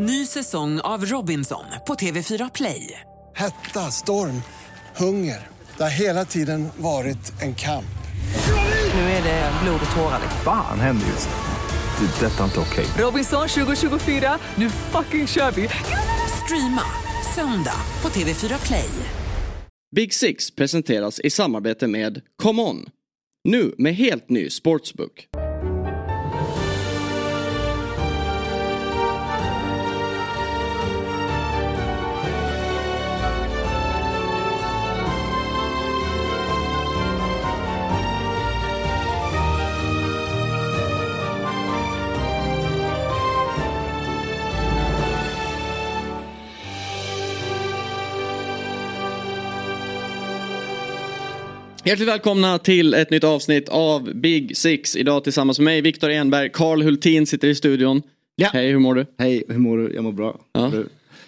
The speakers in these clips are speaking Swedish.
Ny säsong av Robinson på TV4 Play. Hetta, storm, hunger. Det har hela tiden varit en kamp. Nu är det blod och tårar. Fan händer just nu. Det. är Detta är inte okej. Robinson 2024, nu fucking kör vi! Streama söndag på TV4 Play. Big Six presenteras i samarbete med Come On. Nu med helt ny sportsbook. Hjärtligt välkomna till ett nytt avsnitt av Big Six. Idag tillsammans med mig, Viktor Enberg. Karl Hultin sitter i studion. Ja. Hej, hur mår du? Hej, hur mår du? Jag mår bra. Ja.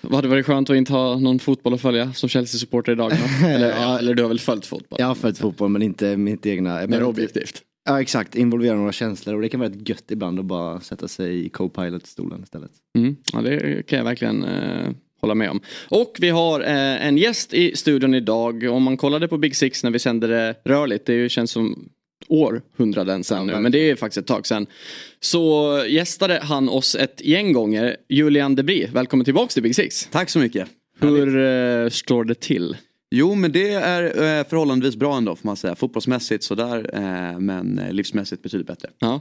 Vad hade varit skönt att inte ha någon fotboll att följa som Chelsea-supporter idag? eller, ja, eller du har väl följt fotboll? Jag har följt fotboll men inte mitt egna. Mer objektivt. Ja exakt, involvera några känslor och det kan vara rätt gött ibland att bara sätta sig i co-pilot-stolen istället. Mm. Ja, det kan jag verkligen eh, hålla med om. Och vi har eh, en gäst i studion idag. Om man kollade på Big Six när vi sände det rörligt, det känns som århundraden sedan nu, men det är faktiskt ett tag sedan. Så gästade han oss ett gäng gånger. Julian Debris, välkommen tillbaks till Big Six. Tack så mycket. Hur eh, står det till? Jo men det är eh, förhållandevis bra ändå får man säga. Fotbollsmässigt sådär eh, men eh, livsmässigt betydligt bättre. Ja,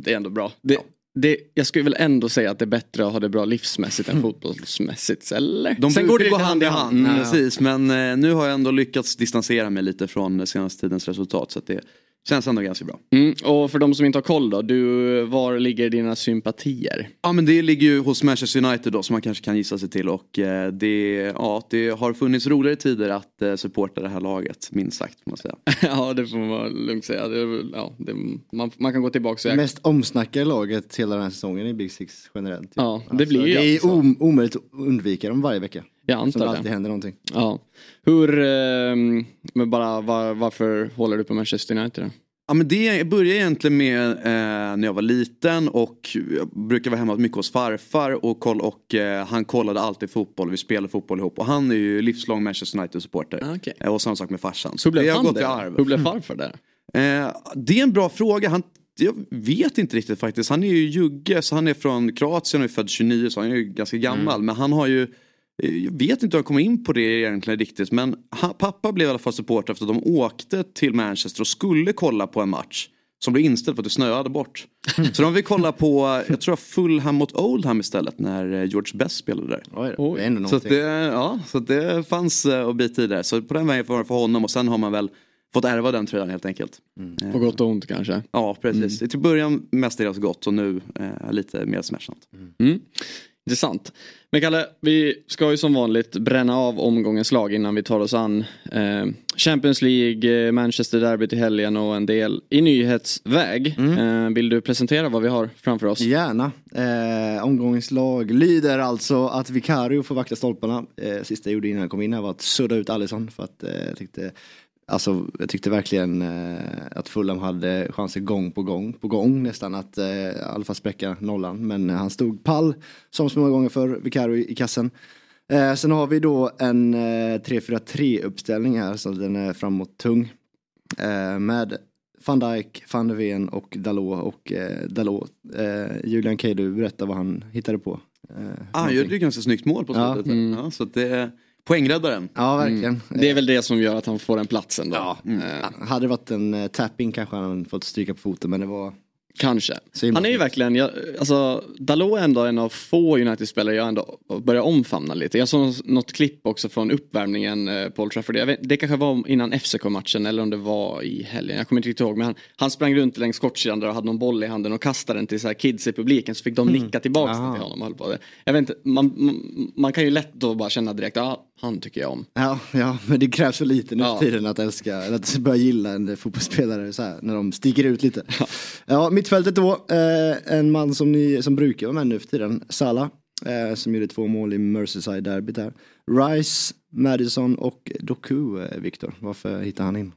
det är ändå bra. Det, det, jag skulle väl ändå säga att det är bättre att ha det bra livsmässigt än fotbollsmässigt, eller? De Sen går det gå hand i hand. Mm. Precis men eh, nu har jag ändå lyckats distansera mig lite från senaste tidens resultat så att det känns ändå ganska bra. Mm, och för de som inte har koll då, du, var ligger dina sympatier? Ja men det ligger ju hos Manchester United då som man kanske kan gissa sig till och eh, det, ja, det har funnits roligare tider att eh, supporta det här laget minst sagt får man säga. ja det får man lugnt säga. Det, ja, det, man, man kan gå tillbaka säga. mest omsnackade laget hela den här säsongen i Big Six generellt. Ja, det blir ju det är alltså. om, omöjligt att undvika dem varje vecka. Jag Som antar det det. alltid händer någonting. Ja. Hur, ehm, men bara var, varför håller du på Manchester United då? Ja men det började egentligen med eh, när jag var liten och jag brukar vara hemma mycket hos farfar och, koll, och eh, han kollade alltid fotboll, vi spelade fotboll ihop och han är ju livslång Manchester United-supporter. Ah, okej. Eh, och samma sak med farsan. Så Hur blev det han gått det? arv. Hur blev farfar där? Eh, det är en bra fråga. Han, jag vet inte riktigt faktiskt. Han är ju jugge så han är från Kroatien och är född 29 så han är ju ganska gammal. Mm. Men han har ju jag vet inte hur han kom in på det egentligen riktigt men pappa blev i alla fall supporter efter att de åkte till Manchester och skulle kolla på en match som blev inställd för att det snöade bort. Så de vill kolla på, jag tror Fulham mot Oldham istället när eh, George Best spelade där. Oj, då. det Så det, ja, så att det fanns eh, att bli tidigare. Så på den vägen var det för honom och sen har man väl fått ärva den tröjan helt enkelt. Eh, På gott och ont kanske? Ja precis. Till början mestadels gott och nu eh, lite mer smärtsamt. Mm. Intressant. Men Kalle, vi ska ju som vanligt bränna av omgångens lag innan vi tar oss an eh, Champions League, eh, Manchester Derby till helgen och en del i nyhetsväg. Eh, vill du presentera vad vi har framför oss? Gärna. Eh, omgångens lag lyder alltså att Vicario får vakta stolparna. Eh, sista jag gjorde innan jag kom in här var att sudda ut Alisson för att eh, jag tyckte Alltså jag tyckte verkligen eh, att Fulham hade chanser gång på gång på gång nästan att eh, i alla fall spräcka nollan. Men han stod pall som så många gånger för Vicario i kassen. Eh, sen har vi då en eh, 3-4-3 uppställning här så den är framåt tung. Eh, med van Dijk, van der Ven och Dalot och eh, Dalot. Eh, Julian Kay, du berättar vad han hittade på. Eh, Ah, han någonting. gjorde ju ganska snyggt mål på Ja. slutet. Mm. Ja, så att det är poängräddaren. Ja, verkligen. Det är väl det som gör att han får den platsen då? Ja. Eh, Hade det varit en eh, tapping kanske han fått stryka på foten men det var Kanske. Himla Han är ju verkligen, jag, alltså Dalot är ändå en av få United-spelare jag ändå börjar omfamna lite. Jag såg något klipp också från uppvärmningen eh, på Old Trafford. Vet, det kanske var innan FCK-matchen eller om det var i helgen. Jag kommer inte riktigt ihåg. Men han, han sprang runt längs kortsidan där och hade någon boll i handen och kastade den till så här kids i publiken. Så fick de nicka tillbaka Aha. till honom. och höll på det. Jag vet inte, man, man, man kan ju lätt då bara känna direkt, ja han tycker jag om. Ja, ja, men det krävs så lite nu Ja. för tiden att älska, eller att börja gilla en fotbollsspelare så här, när de sticker ut lite. Ja, mittfältet då, eh, en man som, ni, som brukar vara med nu för tiden, Salah, eh, som gjorde två mål i Merseyside-derbyt där. Rice, Madison och Doku, eh, Viktor, varför hittar han in?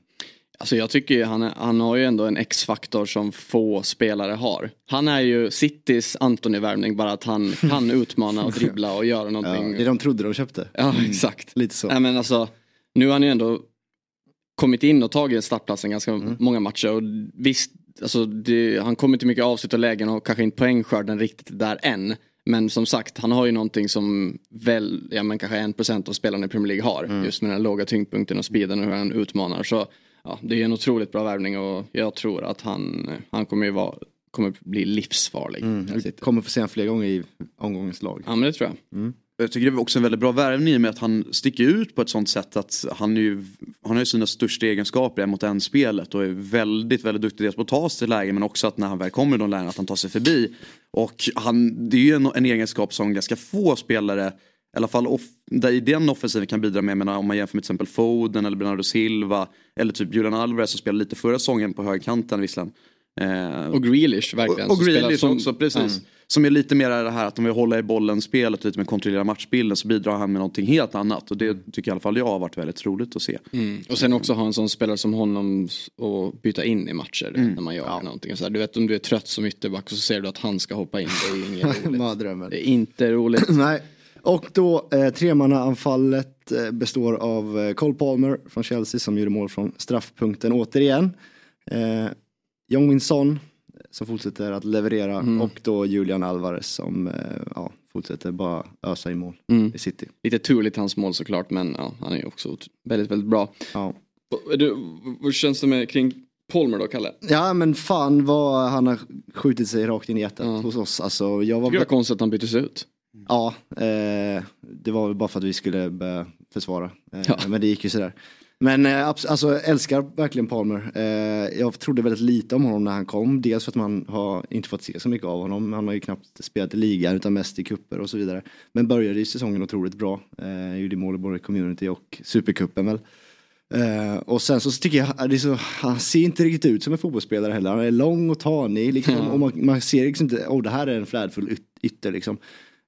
Alltså jag tycker han, är, han har ju ändå en X-faktor som få spelare har. Han är ju Citys Antoni-värvning bara att han kan utmana och dribbla och göra Ja, någonting. det de trodde de köpte. Ja, exakt. Lite så. Nej men alltså, nu har han ju ändå kommit in och tagit startplatsen ganska Mm. många matcher. Och visst, alltså det, han kommer till mycket avslut och lägen och kanske inte poängskörden riktigt där än. Men som sagt, han har ju någonting som väl, ja men kanske en procent av spelarna i Premier League har. Mm. Just med den låga tyngdpunkten och speeden och hur han utmanar. Så ja, det är en otroligt bra värvning och jag tror att han, han kommer ju vara, kommer bli livsfarlig. Mm. Vi kommer få se honom fler gånger i omgångens lag. Ja men det tror jag. Jag tycker det är också en väldigt bra värvning i och med att han sticker ut på ett sånt sätt att han, ju, han har ju sina största egenskaper mot en spelet och är väldigt, väldigt duktig dels på att ta sig till lägen men också att när han väl kommer i de lägena att han tar sig förbi. Och han, det är ju en, en egenskap som ganska få spelare i alla fall off, där i den offensiven kan bidra med. Men om man jämför med till exempel Foden eller Bernardo Silva eller typ Julian Alvarez som spelade lite förra säsongen på högerkanten visserligen. Eh, Och Grealish verkligen. och, och Grealish som- också, precis. Som är lite mer det här att om vi håller i bollen spelet och lite mer kontrollera matchbilden så bidrar han med någonting helt annat. Och det tycker i alla fall jag har varit väldigt roligt att se. Mm. Och sen också ha en sån spelare som honom och byta in i matcher Mm. när man gör någonting. Så här, du vet om du är trött som ytterback och så ser du att han ska hoppa in. Det är inget roligt. Mardrömmen. Det är inte roligt. Nej. Och då eh, tremannaanfallet eh, består av eh, Cole Palmer från Chelsea som gjorde mål från straffpunkten återigen. Eh, Jong Min Son som fortsätter att leverera och då Julian Alvarez som eh, ja, fortsätter bara ösa i mål Mm. i City. Lite turligt hans mål såklart men ja, han är ju också väldigt, väldigt bra. Ja. Du, vad känns det med kring Palmer då, Kalle? ja men fan vad han har skjutit sig rakt in i hjärtat Ja. hos oss. Alltså, jag var Tycker det var konstigt att han byttes ut. Ja, eh, det var väl bara för att vi skulle börja försvara. Eh, Ja. Men det gick ju sådär. Men eh, alltså älskar verkligen Palmer. Eh, jag trodde väldigt lite om honom när han kom. Dels för att man har inte fått se så mycket av honom. Han har ju knappt spelat i ligan utan mest i kupper och så vidare. Men började i säsongen otroligt bra. Eh, gjorde mål i både community och supercupen väl. Eh, och sen så tycker jag, det så, han ser inte riktigt ut som en fotbollsspelare heller. Han är lång och tanig liksom, och man, man ser liksom inte, åh oh, det här är en flärdfull yt- ytter liksom.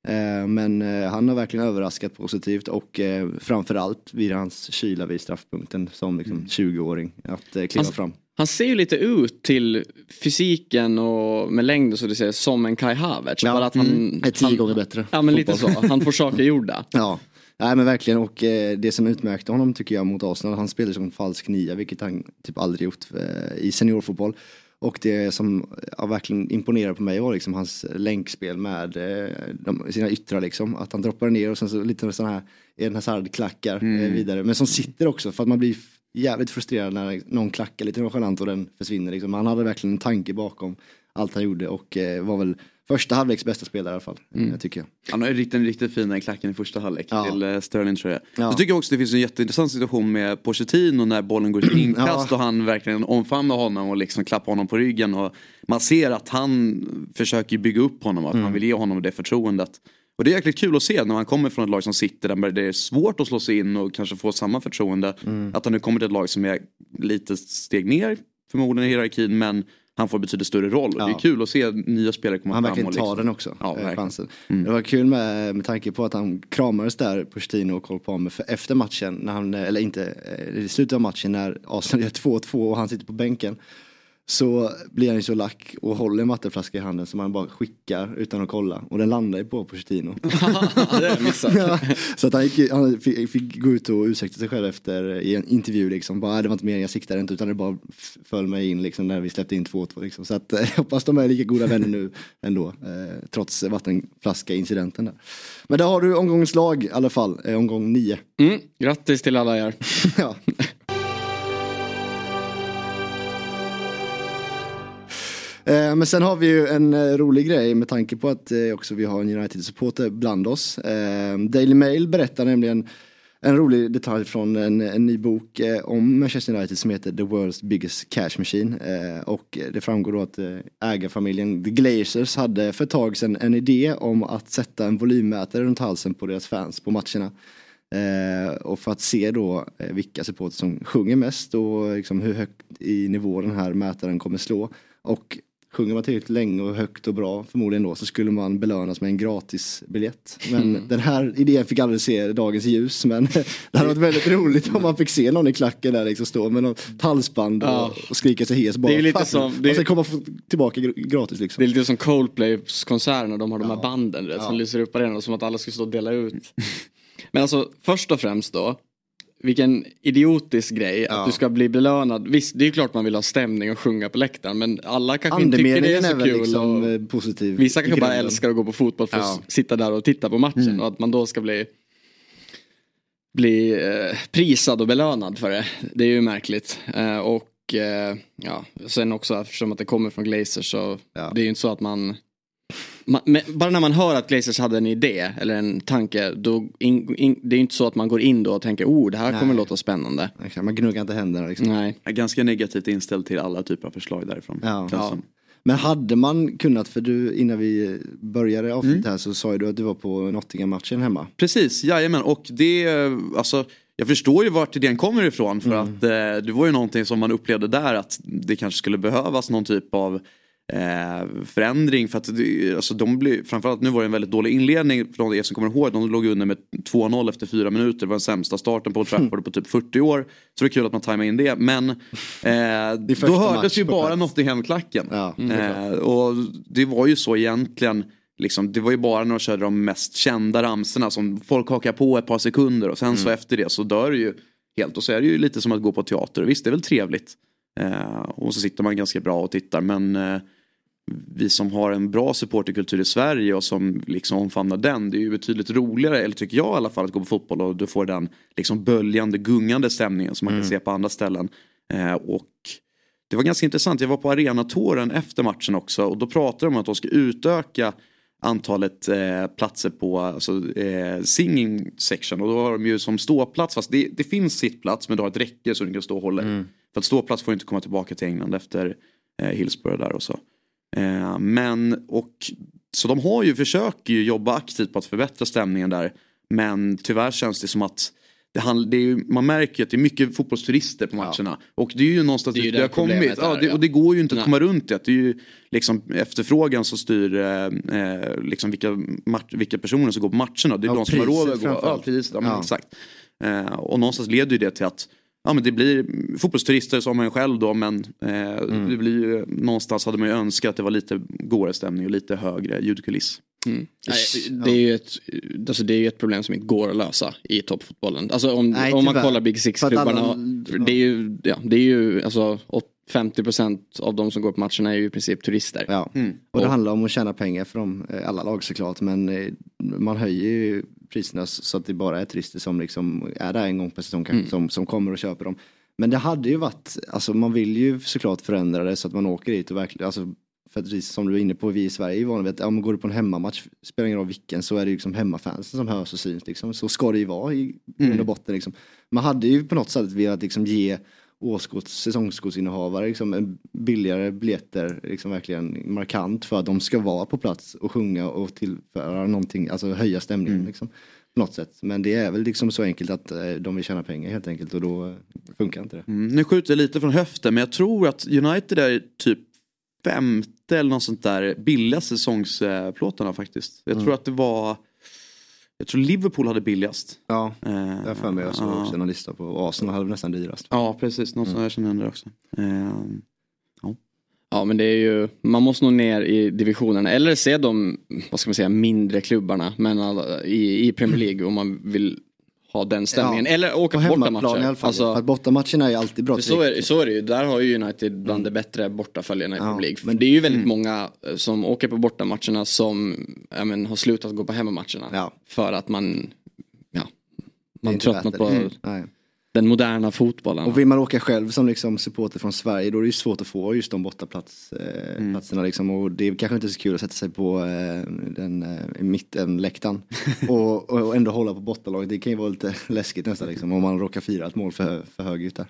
Eh, men eh, han har verkligen överraskat positivt och eh, framförallt vid hans kyla vid straffpunkten som liksom 20-åring att eh, kliva Han- fram. Han ser ju lite ut till fysiken och med längden så du säger som en Kai Havertz. Ja, bara att han, mm, är tio han, gånger bättre Ja men lite så. fotboll. Han får saker gjorda. Ja, nej men verkligen och det som utmärkte honom tycker jag mot Arsenal, han spelade som falsk nia vilket han typ aldrig gjort i seniorfotboll. Och det som ja, verkligen imponerade på mig var liksom hans länkspel med eh, de, sina yttrar liksom. Att han droppar ner och sen så lite sån här Eden Hazard-klackar eh, vidare. Men som sitter också för att man blir jävligt frustrerad när någon klackar lite nonchalant och den försvinner liksom. Han hade verkligen en tanke bakom allt han gjorde och eh, var väl första halvleks bästa spelare i alla fall. Eh, tycker jag. Han har ju riktigt, riktigt fin den klacken i första halvlek Ja. till eh, Sterling tror jag. Ja. Jag tycker också det finns en jätteintressant situation med Pochettino när bollen går till inkast Ja. och han verkligen omfamnar honom och liksom klappar honom på ryggen. Och man ser att han försöker bygga upp honom och att han vill ge honom det förtroendet. Och det är jäkligt kul att se när han kommer från ett lag som sitter där det är svårt att slå sig in och kanske få samma förtroende. Att han nu kommer till ett lag som är lite steg ner förmodligen i hierarkin men han får betydligt större roll. Och Ja. Det är kul att se nya spelare komma Han fram. verkligen och tar liksom- den också, Ja, verkligen. chansen. Det var kul med, med tanke på att han kramades där, Pochettino och Cole för efter matchen, när han, eller inte, eh, i slutet av matchen när Arsenal gör 2-2 och han sitter på bänken. Så blir han ju så lack och håller en vattenflaska i handen som han bara skickar utan att kolla. Och den landar ju på Pochettino. Ja, så att han, gick, han fick, fick gå ut och ursäkta sig själv efter i en intervju liksom. Bara, "Nej, det var inte meningen, jag siktade inte utan det bara föll mig in liksom när vi släppte in 2-2 liksom. Så att jag hoppas de är lika goda vänner nu ändå. Eh, trots vattenflaska incidenten där. Men där har du omgångens lag i alla fall, eh, omgång 9. Mm, grattis till alla er. ja. Eh, men sen har vi ju en eh, rolig grej med tanke på att eh, också vi har en United-supporter bland oss. Daily Mail berättar nämligen en rolig detalj från en, en ny bok eh, om Manchester United som heter The World's Biggest Cash Machine. Eh, och det framgår då att eh, ägarfamiljen The Glazers hade för ett tag sedan en idé om att sätta en volymmätare runt halsen på deras fans på matcherna. Och för att se då vilka supporter som sjunger mest och liksom hur högt i nivå den här mätaren kommer slå. Och sjunger man tillräckligt länge och högt och bra förmodligen då så skulle man belönas med en gratis biljett. Men Mm. den här idén fick aldrig se dagens ljus men det hade varit väldigt roligt om man fick se någon i klacken där liksom stå med något halsband och, Ja. och skrika sig hes bara. Det är lite som- det är- ska komma f- tillbaka gr- gratis liksom. Det är lite som Coldplays konserter när de har de här banden rätt, som lyser upp arenan som att alla ska stå och dela ut. Men alltså först och främst då. Vilken idiotisk grej att du ska bli belönad. Visst, det är ju klart man vill ha stämning och sjunga på läktaren men alla kanske inte tycker det är så kul. liksom och... eh, positiv. Vissa kanske bara älskar att gå på fotboll för att Ja. s- sitta där och titta på matchen och att man då ska bli bli eh, prisad och belönad för det. Det är ju märkligt. Eh, och eh, ja, sen också eftersom att det kommer från Glazers så Ja. det är ju inte så att man, man men bara när man hör att Glazers hade en idé eller en tanke då in, in, det är ju inte så att man går in då och tänker oh det här kommer Nej. låta spännande. Exakt, Man gnuggar inte händerna liksom. Nej. Jag är ganska negativt inställd till alla typer av förslag därifrån. Ja. Ja. Men hade man kunnat, för du innan vi började avsnittet Mm. här så sa ju du att du var på Nottingham-matchen hemma. Precis, jajamän. Och det, alltså, jag förstår ju vart idén kommer ifrån. För Mm. att eh, det var ju någonting som man upplevde där att det kanske skulle behövas någon typ av eh, förändring. För att det, alltså, de blev, framförallt nu var det en väldigt dålig inledning från er som kommer ihåg. De låg under med 2-0 efter fyra minuter. Det var den sämsta starten på Old Trafford på typ 40 år. Så det är kul att man tajmar in det. Men eh, första då hördes ju bara. Nottingham-klacken. Ja, Eh, och det var ju så egentligen. Liksom, det var ju bara när de körde de mest kända ramserna som folk hakar på ett par sekunder och sen så efter det så dör det ju helt. Och så är det ju lite som att gå på teater. Visst det är väl trevligt. Eh, och så sitter man ganska bra och tittar men eh, vi som har en bra supporterkultur i Sverige och som liksom omfamnar den. Det är ju betydligt roligare, eller tycker jag i alla fall, att gå på fotboll och du får den liksom böljande, gungande stämningen som man kan se på andra ställen. Eh, och det var ganska intressant, jag var på arenatåren efter matchen också och då pratade de om att de ska utöka antalet eh, platser på alltså, eh, singing section och då har de ju som ståplats, fast det, det finns sittplats men du har ett räcke så du kan stå och hålla i. För att ståplats får inte komma tillbaka till England efter eh, Hillsborough där och så. Eh, men och så de har ju försöker ju jobba aktivt på att förbättra stämningen där. Men tyvärr känns det som att det handl- det ju, man märker att det är mycket fotbollsturister på matcherna. Och det är ju någonstans Det ju det, har kommit. Ja, det, ja. och det går ju inte Nej. att komma runt det. Det är ju liksom efterfrågan som styr eh, eh, liksom vilka, match, vilka personer som går på matcherna. Det är Ja, de som har råd att gå. Ja, priset, ja, Ja. exakt. Eh, och någonstans leder ju det till att Ja men det blir fotbollsturister som en själv då men eh, Mm. det blir ju, någonstans hade man ju önskat att det var lite godare stämning och lite högre ljudkuliss. Nej, det, är ju ett, alltså det är ju ett problem som inte går att lösa i toppfotbollen. Alltså om, Nej, om man tyvärr. kollar Big Six-klubbarna. Det är ju, ja, det är ju alltså, åt- 50% av de som går på matcherna är ju i princip turister. Ja. Och det handlar om att tjäna pengar för dem, eh, alla lag såklart. Men eh, man höjer ju priserna så att det bara är turister som liksom är där en gång per säsong kanske, som, som kommer och köper dem. Men det hade ju varit, alltså man vill ju såklart förändra det så att man åker dit och verkligen, alltså för att vi, som du är inne på, vi i Sverige är vana vid att om man går på en hemmamatch, spelar ingen roll vilken, så är det ju liksom hemmafansen som hörs och syns liksom. Så ska det ju vara i grund och botten liksom. Man hade ju på något sätt velat liksom ge årskort, säsongskortsinnehavare liksom en billigare biljetter, liksom verkligen markant för att de ska vara på plats och sjunga och tillföra någonting, alltså höja stämningen liksom. På något sätt. Men det är väl liksom så enkelt att eh, de vill tjäna pengar helt enkelt och då eh, funkar inte det. Mm, nu skjuter jag lite från höften men jag tror att United är typ femte eller något sånt där billigaste säsongsplåtarna faktiskt. Jag tror att det var jag tror Liverpool hade billigast. Ja, Eh, jag har för mig jag såg ja. också en lista på och Arsenal hade nästan dyrast. Ja precis, något sånt jag känner igen det också. Eh, Ja men det är ju, man måste nog ner i divisionerna eller se de, vad ska man säga, mindre klubbarna men alla, i, i Premier League om man vill ha den stämningen. Ja. Eller åka På på bortamatcher. i alla fall. Alltså, för att bortamatcherna är ju alltid bra. Så, är, så är det ju, där har ju United bland de bättre bortaföljarna i Mm. Ja, Premier League. men- det är ju väldigt många eh, som åker på bortamatcherna som men, har slutat gå på hemmamatcherna. Ja. För att man, ja, man tröttnat på. Mm. Den moderna fotbollen. Och vill man åka själv som liksom supporter från Sverige då är det ju svårt att få just de bortaplatserna eh, Mm. liksom. Och det är kanske inte så kul att sätta sig på eh, den eh, mittenläktaren och, och ändå hålla på bortalaget. Det kan ju vara lite läskigt nästan liksom om man råkar fira ett mål för, för högt där.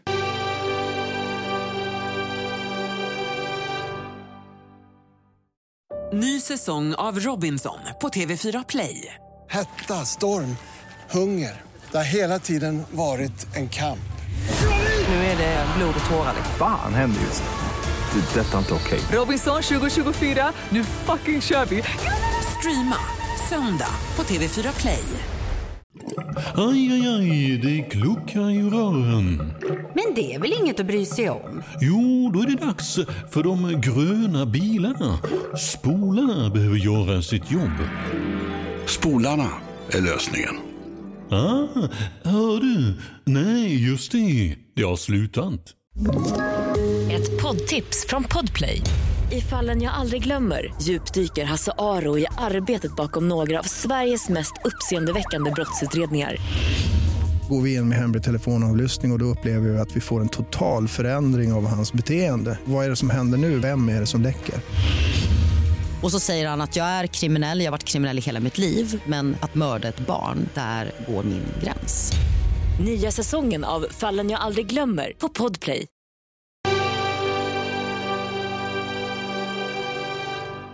Ny säsong av Robinson på TV4 Play. Hetta, storm, hunger. Det har hela tiden varit en kamp. Nu är det blod och tårar. Fan händer just det. Det. är Detta är inte okej. Robinson 2024, nu fucking kör vi! Streama söndag på TV4 Play. Aj, aj, aj, det kluckar i rören. Men det är väl inget att bry sig om? Jo, då är det dags för de gröna bilarna. Spolarna behöver göra sitt jobb. Spolarna är lösningen. Ah, hör du? Nej, just det. Det har slutat. Ett poddtips från Podplay. I fallen jag aldrig glömmer djupdyker Hasse Aro i arbetet bakom några av Sveriges mest uppseendeväckande brottsutredningar. Går vi in med hemlig telefonavlyssning och, och då upplever vi att vi får en total förändring av hans beteende. Vad är det som händer nu? Vem är det som läcker? Och så säger han att jag är kriminell, jag har varit kriminell i hela mitt liv men att mörda ett barn, där går min gräns. Nya säsongen av Fallen jag aldrig glömmer på Podplay.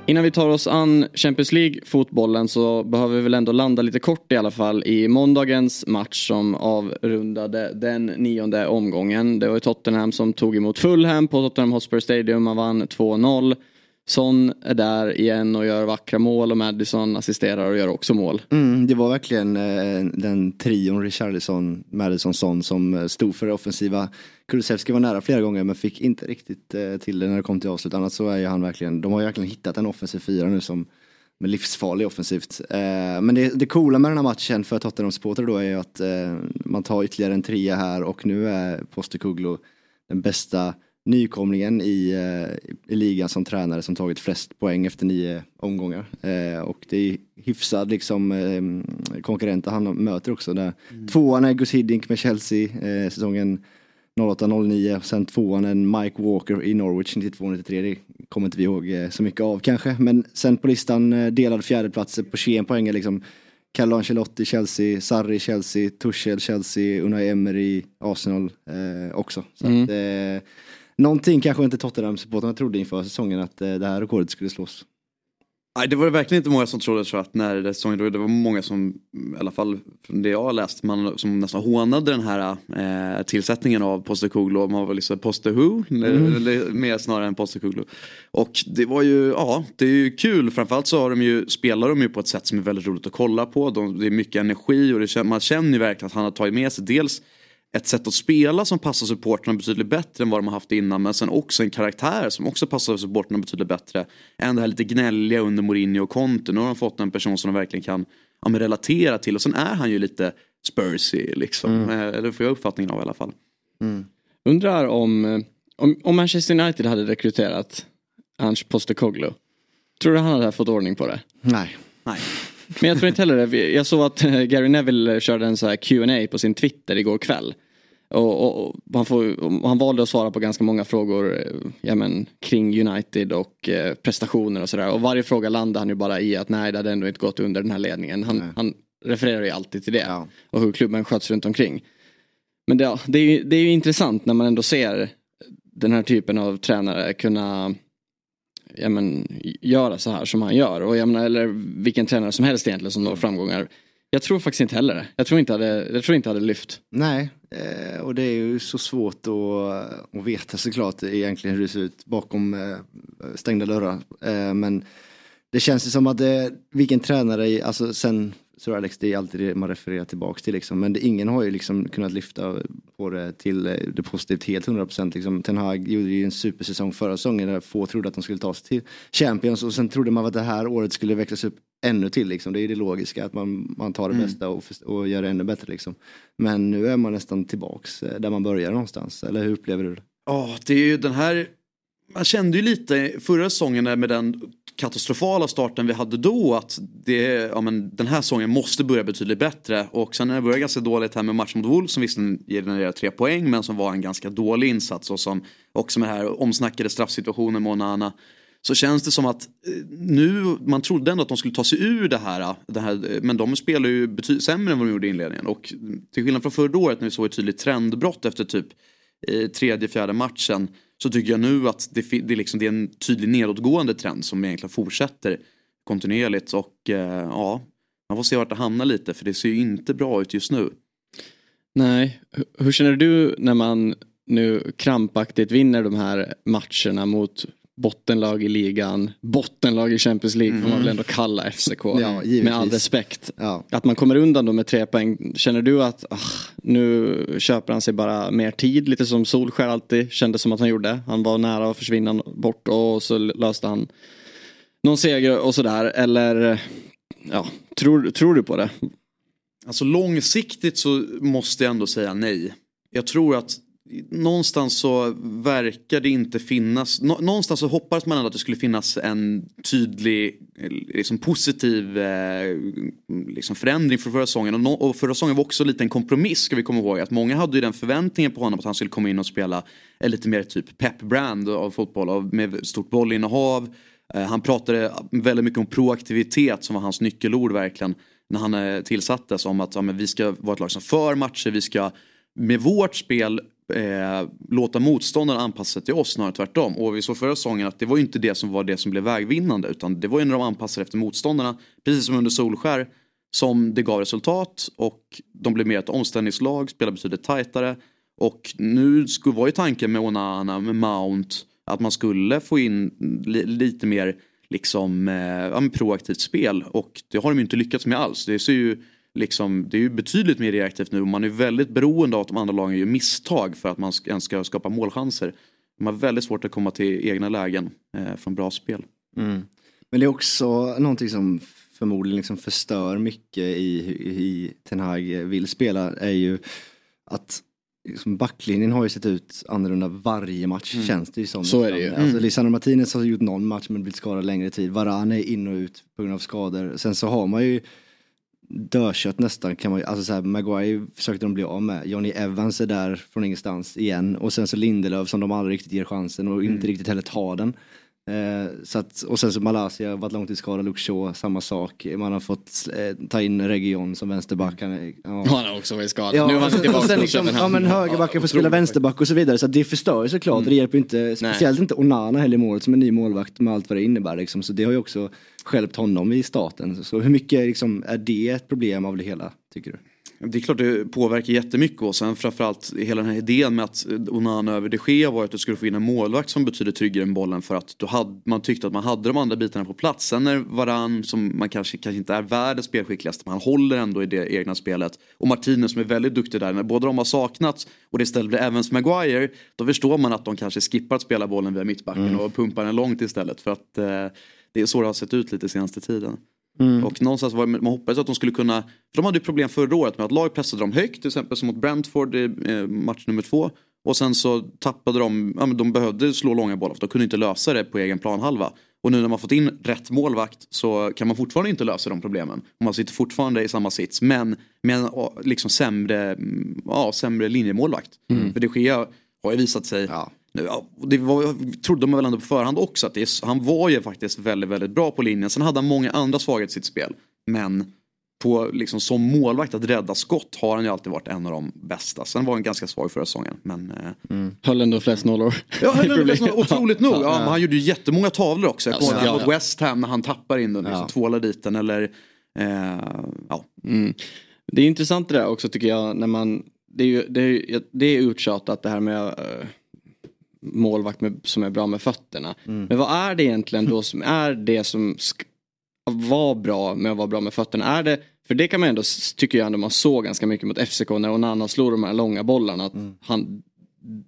Innan vi tar oss an Champions League-fotbollen så behöver vi väl ändå landa lite kort i alla fall i måndagens match som avrundade den nionde omgången. Det var Tottenham som tog emot Fulham på Tottenham Hotspur Stadium. Man vann 2-0. Son är där igen och gör vackra mål och Madison assisterar och gör också mål. Mm, det var verkligen eh, den trion Richarlison, Madison, Son som eh, stod för det offensiva. Kulusevski var nära flera gånger men fick inte riktigt eh, till det när det kom till avslut. Annars så är ju han verkligen, de har ju verkligen hittat en offensiv fyra nu som med livsfarlig offensivt. Eh, men det, det coola med den här matchen för Tottenham-supportrar då är ju att eh, man tar ytterligare en trea här och nu är Postecoglou den bästa nykomlingen i, eh, i ligan som tränare som tagit flest poäng efter nio omgångar. Eh, och det är hyfsad liksom eh, konkurrenter han möter också. Där. Mm. Tvåan är Gus Hiddink med Chelsea eh, säsongen 08-09. Sen tvåan är Mike Walker i Norwich 92-93. Det kommer inte vi ihåg eh, så mycket av kanske. Men sen på listan eh, delad fjärdeplatser på 21 poäng är liksom Carlo Ancelotti, Chelsea, Sarri, Chelsea, Tuchel, Chelsea, Unai Emery, Arsenal eh, också. Så mm. att, eh, någonting kanske inte Tottenham-supportrarna trodde inför säsongen att eh, det här rekordet skulle slås. Nej det var verkligen inte många som trodde jag, att när säsongen drog. Det var många som, i alla fall från det jag har läst, man, som nästan hånade den här eh, tillsättningen av Postecoglou. Man var liksom Poste Who, mm. mer snarare än Postecoglou. Och det var ju, ja det är ju kul. Framförallt så har de ju, spelar de ju på ett sätt som är väldigt roligt att kolla på. De, det är mycket energi och det, man känner ju verkligen att han har tagit med sig dels ett sätt att spela som passar supporterna betydligt bättre än vad de har haft innan. Men sen också en karaktär som också passar supporterna betydligt bättre. Än det här lite gnälliga under Mourinho och Conte. Nu har de fått en person som de verkligen kan ja, relatera till. Och sen är han ju lite Spursy liksom. Mm. Eh, det får jag uppfattningen av i alla fall. Mm. Undrar om, om, om Manchester United hade rekryterat Ange Postecoglou. Tror du han hade fått ordning på det? Nej. Nej. Men jag tror inte heller det. Jag såg att eh, Gary Neville körde en så här Q&A på sin Twitter igår kväll. Och, och, han, får, han, valde att svara på ganska många frågor eh, ja, men, kring United och eh, prestationer och sådär. Och varje fråga landade han ju bara i att nej det hade ändå inte gått under den här ledningen. Han, han refererar ju alltid till det. Ja. Och hur klubben sköts runt omkring. Men det, det, är ju, det är ju intressant när man ändå ser den här typen av tränare kunna ja, men, göra så här som han gör. Och jag menar, eller vilken tränare som helst egentligen som når framgångar. Jag tror faktiskt inte heller det. Jag tror inte hade, jag tror inte hade lyft. Nej, Eh, och det är ju så svårt att, att veta såklart egentligen hur det ser ut bakom eh, stängda dörrar. Eh, men det känns ju som att det, vilken tränare, alltså sen Sir Alex, det är alltid det man refererar tillbaks till liksom. Men det, ingen har ju liksom kunnat lyfta på det till eh, det positivt helt 100%. Liksom. Ten Hag gjorde ju en supersäsong förra säsongen där få trodde att de skulle ta sig till Champions och sen trodde man att det här året skulle växlas upp ännu till liksom. Det är det logiska att man, man tar det mm. bästa och, och gör det ännu bättre liksom. Men nu är man nästan tillbaks eh, där man började någonstans. Eller hur upplever du det? Ja, oh, det är ju den här man kände ju lite förra säsongen med den katastrofala starten vi hade då att det, ja, men den här säsongen måste börja betydligt bättre. Och sen när det började ganska dåligt här med matchen mot Wolves som visserligen genererade tre poäng men som var en ganska dålig insats och som också med den här omsnackade straffsituationen med Onana. Så känns det som att eh, nu, man trodde ändå att de skulle ta sig ur det här, det här men de spelar ju betydligt sämre än vad de gjorde i inledningen. Och till skillnad från förra året när vi såg ett tydligt trendbrott efter typ eh, tredje, fjärde matchen så tycker jag nu att det, det, liksom, det är en tydlig nedåtgående trend som egentligen fortsätter kontinuerligt och eh, ja, man får se vart det hamnar lite för det ser ju inte bra ut just nu. Nej, hur känner du när man nu krampaktigt vinner de här matcherna mot bottenlag i ligan, bottenlag i Champions League får man väl ändå kalla FCK. Mm. Ja, med all respekt. Ja. Att man kommer undan då med tre poäng. Känner du att ah, nu köper han sig bara mer tid? Lite som Solskär alltid kände som att han gjorde. Han var nära att försvinna bort och så löste han någon seger och sådär. Eller ja, tror, tror du på det? Alltså långsiktigt så måste jag ändå säga nej. Jag tror att någonstans så verkar det inte finnas, någonstans så hoppades man ändå att det skulle finnas en tydlig eh, liksom positiv eh, liksom förändring för förra säsongen. Och, no, och förra säsongen var också lite en kompromiss ska vi komma ihåg. Att många hade ju den förväntningen på honom att han skulle komma in och spela en lite mer typ pep-brand av fotboll av, med stort bollinnehav. Eh, han pratade väldigt mycket om proaktivitet som var hans nyckelord verkligen när han eh, tillsattes om att ja, men vi ska vara ett lag som för matcher, vi ska med vårt spel eh, låta motståndaren anpassa sig till oss snarare tvärtom. Och vi såg förra säsongen att det var ju inte det som var det som blev vägvinnande utan det var ju när de anpassade efter motståndarna, precis som under Solskär, som det gav resultat och de blev mer ett omställningslag, spelade betydligt tajtare. Och nu var ju tanken med Onana, med Mount, att man skulle få in li, lite mer liksom, eh, proaktivt spel och det har de ju inte lyckats med alls. Det ser ju liksom, det är ju betydligt mer reaktivt nu och man är väldigt beroende av att de andra lagen gör misstag för att man ens ska skapa målchanser. De har väldigt svårt att komma till egna lägen eh, från bra spel. Mm. Men det är också någonting som förmodligen liksom förstör mycket i hur Ten Hag vill spela är ju att liksom backlinjen har ju sett ut annorlunda varje match Mm. känns det ju som. Så är det ju. Alltså, Mm. Lisandro Martinez har gjort någon match men blivit skadad längre tid. Varane är in och ut på grund av skador. Sen så har man ju dödkött nästan kan man ju, alltså så här, Maguire försökte de bli av med. Johnny Evans är där från ingenstans igen och sen så Lindelöf som de aldrig riktigt ger chansen och inte riktigt heller tar den. Eh, så att, och sen så Malaysia, varit långtidsskadad, Luke Shaw, samma sak. Man har fått eh, ta in Region som vänsterback. Han, är- ja. Han har också varit skadad. Ja, nu var han och sen, tillbaka och sen på liksom, ja men högerbacken får spela vänsterback och så vidare. Så det förstör ju såklart. Det hjälper inte, speciellt inte Onana heller i målet som en ny målvakt med allt vad det innebär. Liksom. Så det har ju också stjälpt honom i starten. Så hur mycket liksom, är det ett problem av det hela, tycker du? Det är klart det påverkar jättemycket och sen framförallt hela den här idén med att Onana över de Gea var att du skulle få in en målvakt som betyder tryggare än bollen för att du hade, man tyckte att man hade de andra bitarna på plats. Sen när Varann som man kanske, kanske inte är världens spelskickligaste men han håller ändå i det egna spelet och Martinez som är väldigt duktig där när båda de har saknats och det istället blir Evans Maguire då förstår man att de kanske skippar att spela bollen via mittbacken Mm. och pumpar den långt istället för att eh, det är så det har sett ut lite senaste tiden. Mm. Och någonstans var man hoppades att de skulle kunna, för de hade ju problem förra året med att lag pressade dem högt, till exempel som mot Brentford i eh, match nummer två. Och sen så tappade de, ja men de behövde slå långa bollar för de kunde inte lösa det på egen planhalva. Och nu när man fått in rätt målvakt så kan man fortfarande inte lösa de problemen. Man sitter fortfarande i samma sits men med en liksom sämre, mm, ja, sämre linjemålvakt. Mm. För de Gea har ju visat sig ja, det var, trodde man väl ändå på förhand också att det han var ju faktiskt väldigt, väldigt bra på linjen. Sen hade han många andra svagheter i sitt spel. Men på, liksom, som målvakt att rädda skott har han ju alltid varit en av de bästa. Sen var han ganska svag förra säsongen. Men, eh, Höll ändå flest nollor. Ja, höll ändå flest nollor, otroligt nog. Ja, han gjorde ju jättemånga tavlor också. Jag Ja, kommer ihåg ja, mot ja. West Ham när han tappar in den, liksom, Ja. tvålar dit den. Eller, eh, ja. Mm. Det är intressant det där också tycker jag när man Det är ju det är, det är uttjatat det här med eh, målvakt med, som är bra med fötterna. Men vad är det egentligen då som är det som ska vara bra med att vara bra med fötterna? Är det, för det kan man ändå, tycker jag ändå man såg ganska mycket mot FCK när Onana slog de här långa bollarna. Att han,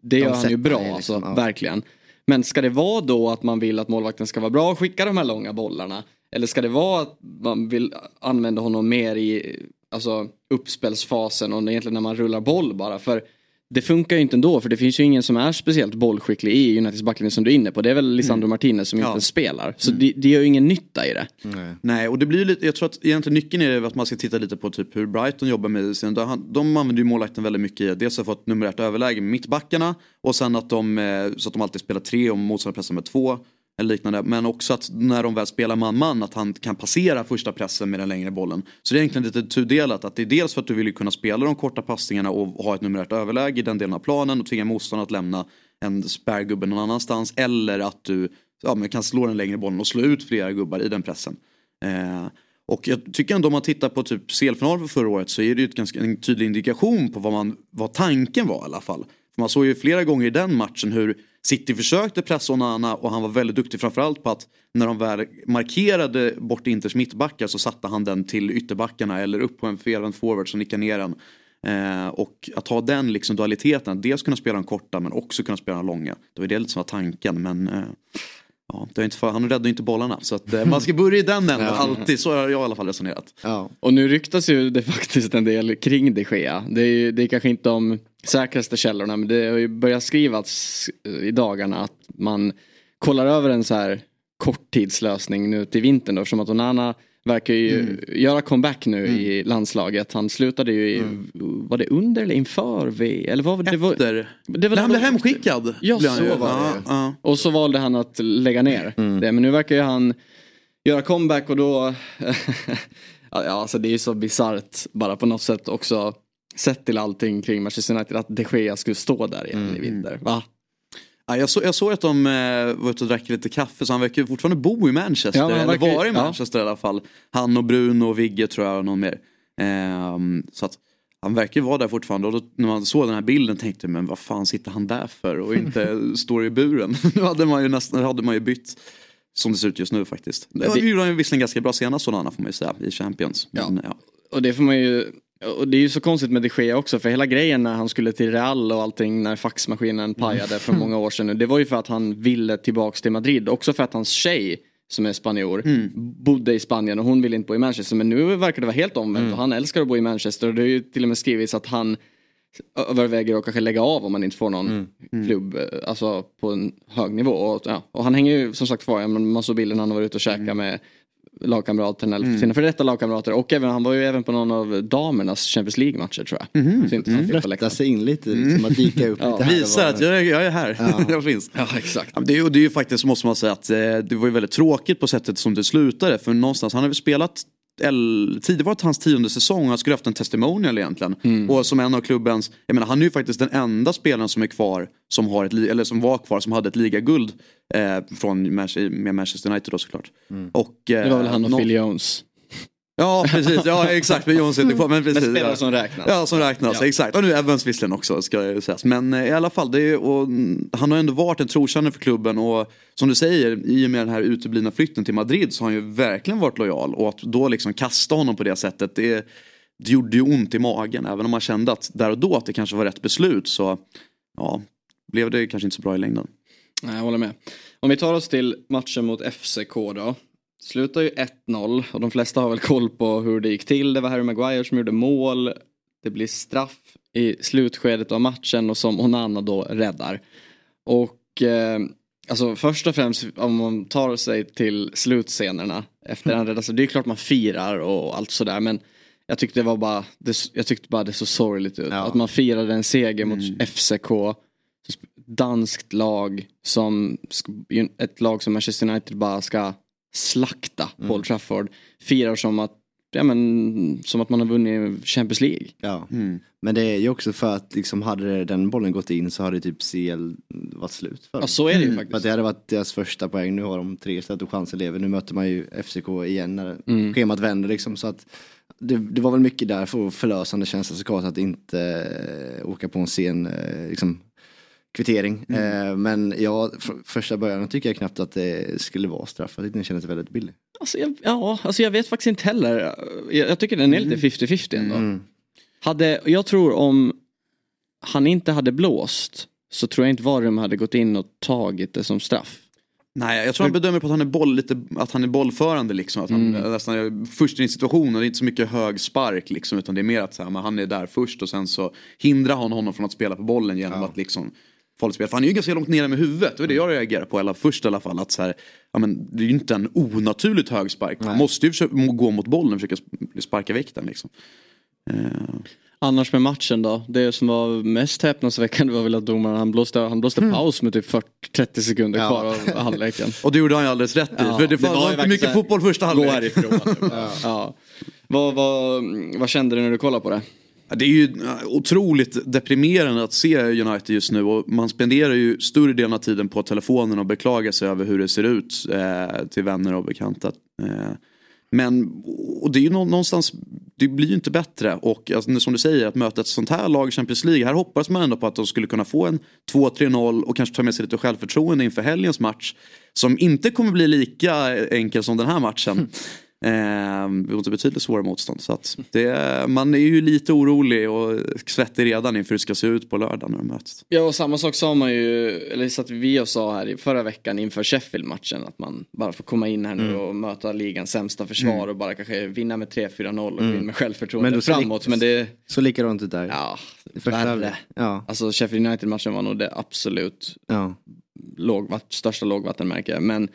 det De gör han ju bra, liksom, alltså, ja. verkligen. Men ska det vara då att man vill att målvakten ska vara bra och skicka de här långa bollarna? Eller ska det vara att man vill använda honom mer i alltså, uppspelsfasen och egentligen när man rullar boll bara? För det funkar ju inte ändå för det finns ju ingen som är speciellt bollskicklig i Uniteds backlinje som du är inne på. Det är väl Lisandro Martinez som Ja. inte spelar. Så det, det gör ju ingen nytta i det. Nej, och det blir lite, jag tror att egentligen nyckeln är att man ska titta lite på typ hur Brighton jobbar med sin, de, de använder ju målvakten väldigt mycket i att dels fått nummer ett överläge med mittbackarna och sen att de, eh, så att de alltid spelar tre och motståndaren pressar med två. Eller liknande. Men också att när de väl spelar man-man att han kan passera första pressen med den längre bollen. Så det är egentligen lite tudelat. Att det är dels för att du vill ju kunna spela de korta passningarna och ha ett numerärt överläge i den delen av planen och tvinga motståndaren att lämna en spärrgubbe någon annanstans. Eller att du ja, men kan slå den längre bollen och slå ut flera gubbar i den pressen. Eh, och jag tycker ändå om man tittar på typ CL-finalen för förra året så är det ju ett ganska, en tydlig indikation på vad, man, vad tanken var i alla fall. Man såg ju flera gånger i den matchen hur City försökte pressa Onana och han var väldigt duktig framförallt på att när de väl markerade bort Inters mittbackar så satte han den till ytterbackarna eller upp på en felvänd forward som nickade ner den. Eh, och att ha den liksom dualiteten, att dels kunna spela den korta men också kunna spela den långa. Det var det lite som var tanken men eh, ja, det är inte för, han räddar ju inte bollarna. Så att, eh, man ska börja i den änden, Ja. alltid. Så har jag i alla fall resonerat. Och nu ryktas ju det faktiskt en del kring de Gea. Det är, ju, det är kanske inte de säkraste källorna men det har ju börjat skrivas eh, i dagarna att man kollar över en så här korttidslösning nu till vintern då eftersom att Onana verkar ju Mm. göra comeback nu i landslaget. Han slutade ju i, var det under eller inför V? Eller vad, det var, Efter. det var Nej, han blev hemskickad. Ja, så var det. ja. Och så valde han att lägga ner det. Men nu verkar ju han göra comeback och då... ja, alltså det är ju så bisarrt bara på något sätt också. Sett till allting kring Manchester United att de Gea skulle stå där igen i vinter. Va? Ja, jag, så, jag såg att de eh, var ute och drack lite kaffe så han verkar fortfarande bo i Manchester. Ja, eller verkar ju- vara i ja. Manchester i alla fall. Han och Bruno och Vigge tror jag och någon mer. Ehm, så att han verkar vara där fortfarande och då, när man såg den här bilden tänkte men vad fan sitter han där för och inte står i buren. nu hade man ju nästan hade man ju bytt som det ser ut just nu faktiskt. Det det- gjorde han ju visserligen ganska bra senast Solana får man ju säga i Champions. Men, ja. Och det får man ju... Och det är ju så konstigt med de Gea också för hela grejen när han skulle till Real och allting när faxmaskinen pajade för många år sedan nu. Det var ju för att han ville tillbaks till Madrid. Också för att hans tjej som är spanjor bodde i Spanien och hon ville inte bo i Manchester. Men nu verkar det vara helt omvänt och han älskar att bo i Manchester. Och det har ju till och med skrivits att han överväger att kanske lägga av om man inte får någon klubb eh, alltså på en hög nivå. Och, ja, och han hänger ju som sagt kvar, man såg bilden när han var ute och käkade med lagkamraterna, eller sina före detta lagkamrater och även, han var ju även på någon av damernas Champions League-matcher tror jag. Så inte han fick på Flörta läktaren. sig in lite, liksom att dyka upp Ja. lite här och Visar var. att jag, är- jag är här, Ja. jag finns. Ja exakt. Ja, det, är, ju- det är ju faktiskt, måste man säga, att eh, det var ju väldigt tråkigt på sättet som det slutade. För någonstans, han har väl spelat tidigare var hans tionde säsong han skulle haft en testimonial egentligen. Mm. Och som en av klubbens, jag menar han är ju faktiskt den enda spelaren som är kvar som har ett, eller som var kvar som hade ett ligaguld eh, från med Manchester United då såklart. Och, eh, Det var väl han och nå- Phil Jones. Ja precis, ja exakt. Men Jones sitter kvar. Men precis. Men spelare ja. som räknas. Ja som räknas, Ja. exakt. Och nu Evans visserligen också ska ju sägas. Men eh, i alla fall, är, och, han har ändå varit en trotjänare för klubben och som du säger, i och med den här uteblivna flytten till Madrid så har han ju verkligen varit lojal. Och att då liksom kasta honom på det sättet, det, det gjorde ju ont i magen. Även om man kände att där och då att det kanske var rätt beslut så ja, blev det kanske inte så bra i längden. Nej, jag håller med. Om vi tar oss till matchen mot FCK då. Slutar ju 1-0 och de flesta har väl koll på hur det gick till. Det var Harry Maguire som gjorde mål. Det blir straff i slutskedet av matchen och som Onana då räddar. Och eh, alltså först och främst om man tar sig till slutscenerna efter han räddar sig. Det är klart man firar och allt sådär men jag tyckte det var bara, det, jag tyckte bara det så sorgligt ut. Att man firade en seger mot FCK danskt lag som ett lag som Manchester United bara ska slakta Mm. på Old Trafford. Firar som att, ja, men, som att man har vunnit Champions League. Ja. Men det är ju också för att liksom hade den bollen gått in så hade typ CL varit slut för dem. Ja, så är det ju Mm. faktiskt. För att det hade varit deras första poäng. Nu har de tre istället och chansen lever. Nu möter man ju FCK igen när Mm. schemat vänder liksom. Så att det, det var väl mycket därför förlösande känsla såklart att inte eh, åka på en sen eh, liksom, kvittering. Mm. Eh, men ja, fr- första början tycker jag knappt att det skulle vara straff. Jag tyckte den kändes väldigt billig. Alltså, jag, ja, alltså jag vet faktiskt inte heller. Jag, jag tycker den är lite 50-50 ändå. Mm. Hade, jag tror om han inte hade blåst så tror jag inte Varum hade gått in och tagit det som straff. Nej, jag tror han bedömer på att han är, boll, lite, att han är bollförande liksom. Att han Mm. nästan är först i en situation och det är inte så mycket hög spark liksom. Utan det är mer att så här, han är där först och sen så hindrar han honom från att spela på bollen genom att liksom farligt spel. För han är ju ganska långt nere med huvudet. Det var det jag reagerar på eller först i alla fall. Att så här, ja, men, det är ju inte en onaturligt hög spark. Man måste ju försöka gå mot bollen och försöka sp- sparka väck den liksom. Annars med matchen då? Det som var mest häpnadsväckande var väl att domaren han blåste, han blåste paus med typ 40-30 sekunder kvar av halvleken. Och det gjorde han ju alldeles rätt i. för det, ju var inte mycket fotboll första halvlek. Gå härifrån. ja. Vad, vad, vad kände du när du kollade på det? Det är ju eh, otroligt deprimerande att se United just nu och man spenderar ju större delen av tiden på telefonen och beklagar sig över hur det ser ut eh, till vänner och bekanta. Eh, Men och det är ju någonstans, det blir ju inte bättre och alltså, som du säger att möta ett sånt här lag i Champions League, här hoppas man ändå på att de skulle kunna få en 2-3-0 och kanske ta med sig lite självförtroende inför helgens match. Som inte kommer bli lika enkel som den här matchen. Eh, mot betydligt svårare motstånd. Så att det, man är ju lite orolig och svettig redan inför hur det ska se ut på lördag när de möts. Ja och samma sak sa man ju, eller satt vi och sa här i förra veckan inför Sheffield-matchen att man bara får komma in här nu Mm. och möta ligans sämsta försvar Mm. och bara kanske vinna med 3-4-0 och Mm. gå in med självförtroende Men framåt. Men det, Så likadant ut där. ja, värre. Ja. Alltså Sheffield United-matchen var nog det absolut Ja. lågvatt, största lågvattenmärke. Men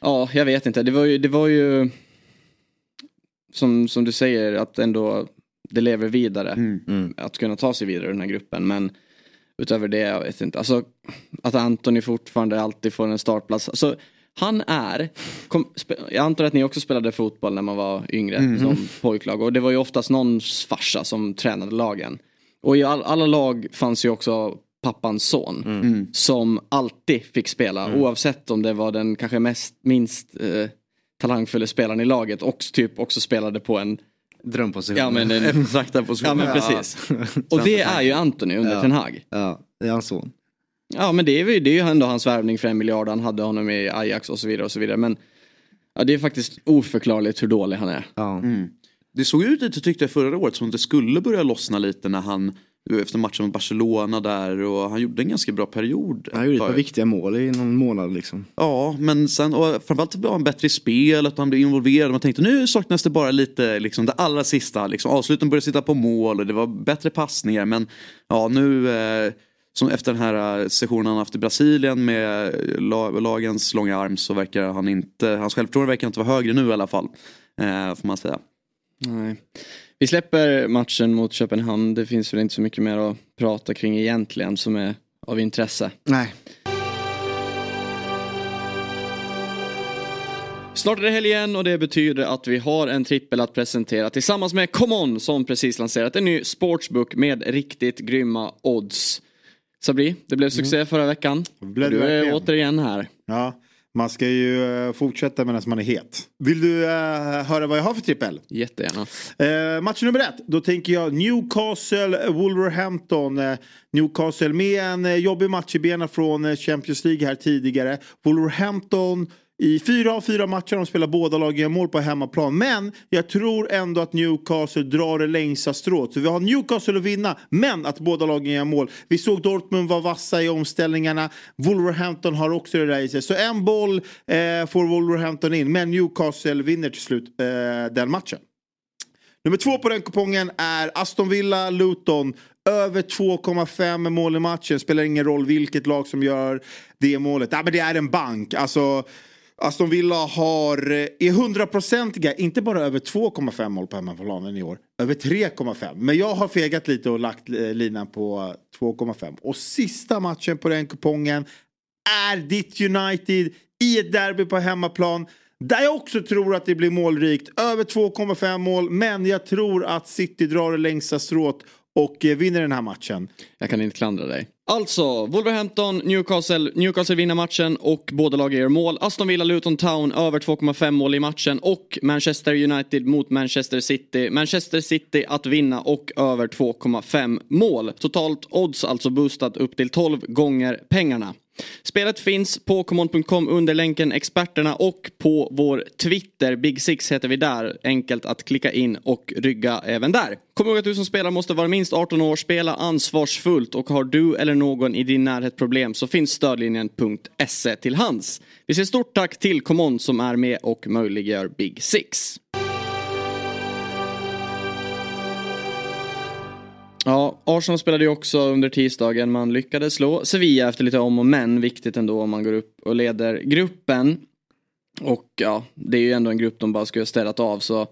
ja, jag vet inte. Det var ju, det var ju som, som du säger att ändå det lever vidare. Mm. Att kunna ta sig vidare i den här gruppen. Men utöver det, jag vet inte. Alltså att Antoni fortfarande alltid får en startplats. Alltså, han är, kom, jag antar att ni också spelade fotboll när man var yngre Mm. som pojklag. Och det var ju oftast någons farsa som tränade lagen. Och i all, alla lag fanns ju också pappans son. Mm. Som alltid fick spela Mm. oavsett om det var den kanske mest, minst eh, talangfulla spelaren i laget och typ också spelade på en Drömposition. Ja men, en, Eftertraktad position. ja, men precis. Och det är ju Anthony under Ja. Ten Hag. Ja, det är hans son. Ja men det är, ju- det är ju ändå hans värvning för en miljard. Han hade honom i Ajax och så vidare och så vidare. Men ja, det är faktiskt oförklarligt hur dålig han är. Ja. Mm. Det såg ut lite tyckte jag förra året som det skulle börja lossna lite när han efter matchen mot Barcelona där och han gjorde en ganska bra period. Han gjorde ett par viktiga mål i någon månad liksom. Ja, men sen och framförallt var han bättre i spel, att han blev involverad. Man tänkte nu saknas det bara lite, liksom det allra sista. Liksom, avsluten började sitta på mål och det var bättre passningar. Men ja, nu eh, som efter den här eh, sessionen han haft i Brasilien med la, lagens långa arm så verkar han inte, hans självförtroende verkar inte vara högre nu i alla fall. Eh, får man säga. Nej. Vi släpper matchen mot Köpenhamn. Det finns väl inte så mycket mer att prata kring egentligen som är av intresse. Nej. Snart är det helg igen och det betyder att vi har en trippel att presentera tillsammans med ComeOn som precis lanserat en ny sportsbook med riktigt grymma odds. Sabri, det blev succé förra veckan. blev du är verkligen. återigen här. Ja, man ska ju eh, fortsätta medan man är het. Vill du eh, höra vad jag har för trippel? Jättegärna. Eh, match nummer ett, då tänker jag Newcastle, Wolverhampton. Eh, Newcastle med en jobbig match i benen från Champions League här tidigare. Wolverhampton i fyra av fyra matcher de spelar båda lagen mål på hemmaplan. Men jag tror ändå att Newcastle drar det längsta strået. Så vi har Newcastle att vinna, men att båda lagen gör mål. Vi såg Dortmund vara vassa i omställningarna. Wolverhampton har också det där i sig. Så en boll eh, får Wolverhampton in, men Newcastle vinner till slut eh, den matchen. Nummer två på den kupongen är Aston Villa, Luton. Över 2,5 mål i matchen. Spelar ingen roll vilket lag som gör det målet. Ja, men det är en bank. Alltså, Alltså, Aston Villa har, eh, är hundraprocentiga, inte bara över 2,5 mål på hemmaplanen i år. Över 3,5. Men jag har fegat lite och lagt eh, linan på 2,5. Och sista matchen på den kupongen är ditt United i ett derby på hemmaplan. Där jag också tror att det blir målrikt. Över 2,5 mål. Men jag tror att City drar det längsta strået och eh, vinner den här matchen. Jag kan inte klandra dig. Alltså, Wolverhampton, Newcastle. Newcastle vinner matchen och båda lagen gör mål. Aston Villa, Luton Town över 2,5 mål i matchen och Manchester United mot Manchester City. Manchester City att vinna och över 2,5 mål. Totalt odds alltså boostat upp till 12 gånger pengarna. Spelet finns på common.com under länken experterna och på vår Twitter. Big Six heter vi där. Enkelt att klicka in och rygga även där. Kom ihåg att du som spelar måste vara minst 18 år, spela ansvarsfullt och har du eller någon i din närhet problem så finns stödlinjen.se till hands. Vi säger stort tack till Common som är med och möjliggör Big Six. Ja, Arsenal spelade ju också under tisdagen. Man lyckades slå Sevilla efter lite om och men. Viktigt ändå om man går upp och leder gruppen. Och ja, det är ju ändå en grupp de bara skulle ha städat av så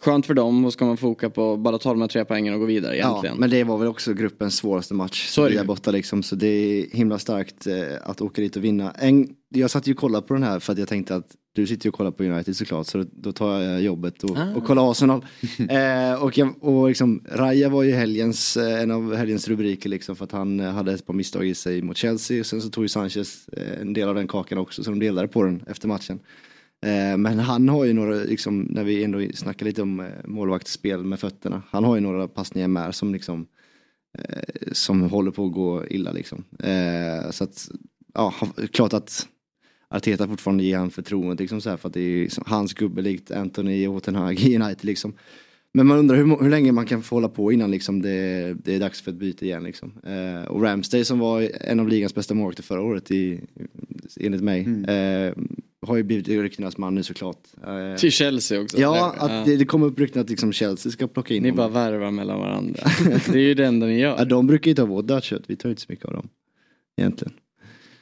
Skönt för dem och ska man foka på bara ta de här tre poängen och gå vidare egentligen. Ja, men det var väl också gruppens svåraste match. Så är det Sevilla borta liksom, så det är himla starkt eh, att åka dit och vinna. En, jag satt ju och kollade på den här för att jag tänkte att du sitter ju och kollar på United såklart, så då tar jag jobbet och, Ah. och kollar Arsenal. eh, och jag, och liksom, Raja var ju helgens, eh, en av helgens rubriker liksom för att han eh, hade ett par misstag i sig mot Chelsea. Och sen så tog ju Sanchez eh, en del av den kakan också, så de delade på den efter matchen. Eh, men han har ju några, liksom, när vi ändå snackar lite om eh, målvaktsspel med fötterna. Han har ju några passningar med som liksom eh, som håller på att gå illa liksom. Eh, så att, ja, klart att Arteta fortfarande ger han förtroende liksom så här, för att det är ju som hans gubbe likt Anthony och Ten Hag i United liksom. Men man undrar hur, hur länge man kan få hålla på innan liksom det, det är dags för ett byte igen liksom. Eh, och Ramsday som var en av ligans bästa målvakter förra året i, enligt mig. Eh, har ju blivit ryktenas man nu såklart. Eh, Till Chelsea också. Ja, att det, det kommer upp rykten att liksom Chelsea ska plocka in Ni honom. bara värvar mellan varandra. det är ju det enda ni gör. Ja, de brukar ju ta vårt dödkött, vi tar inte så mycket av dem. Egentligen.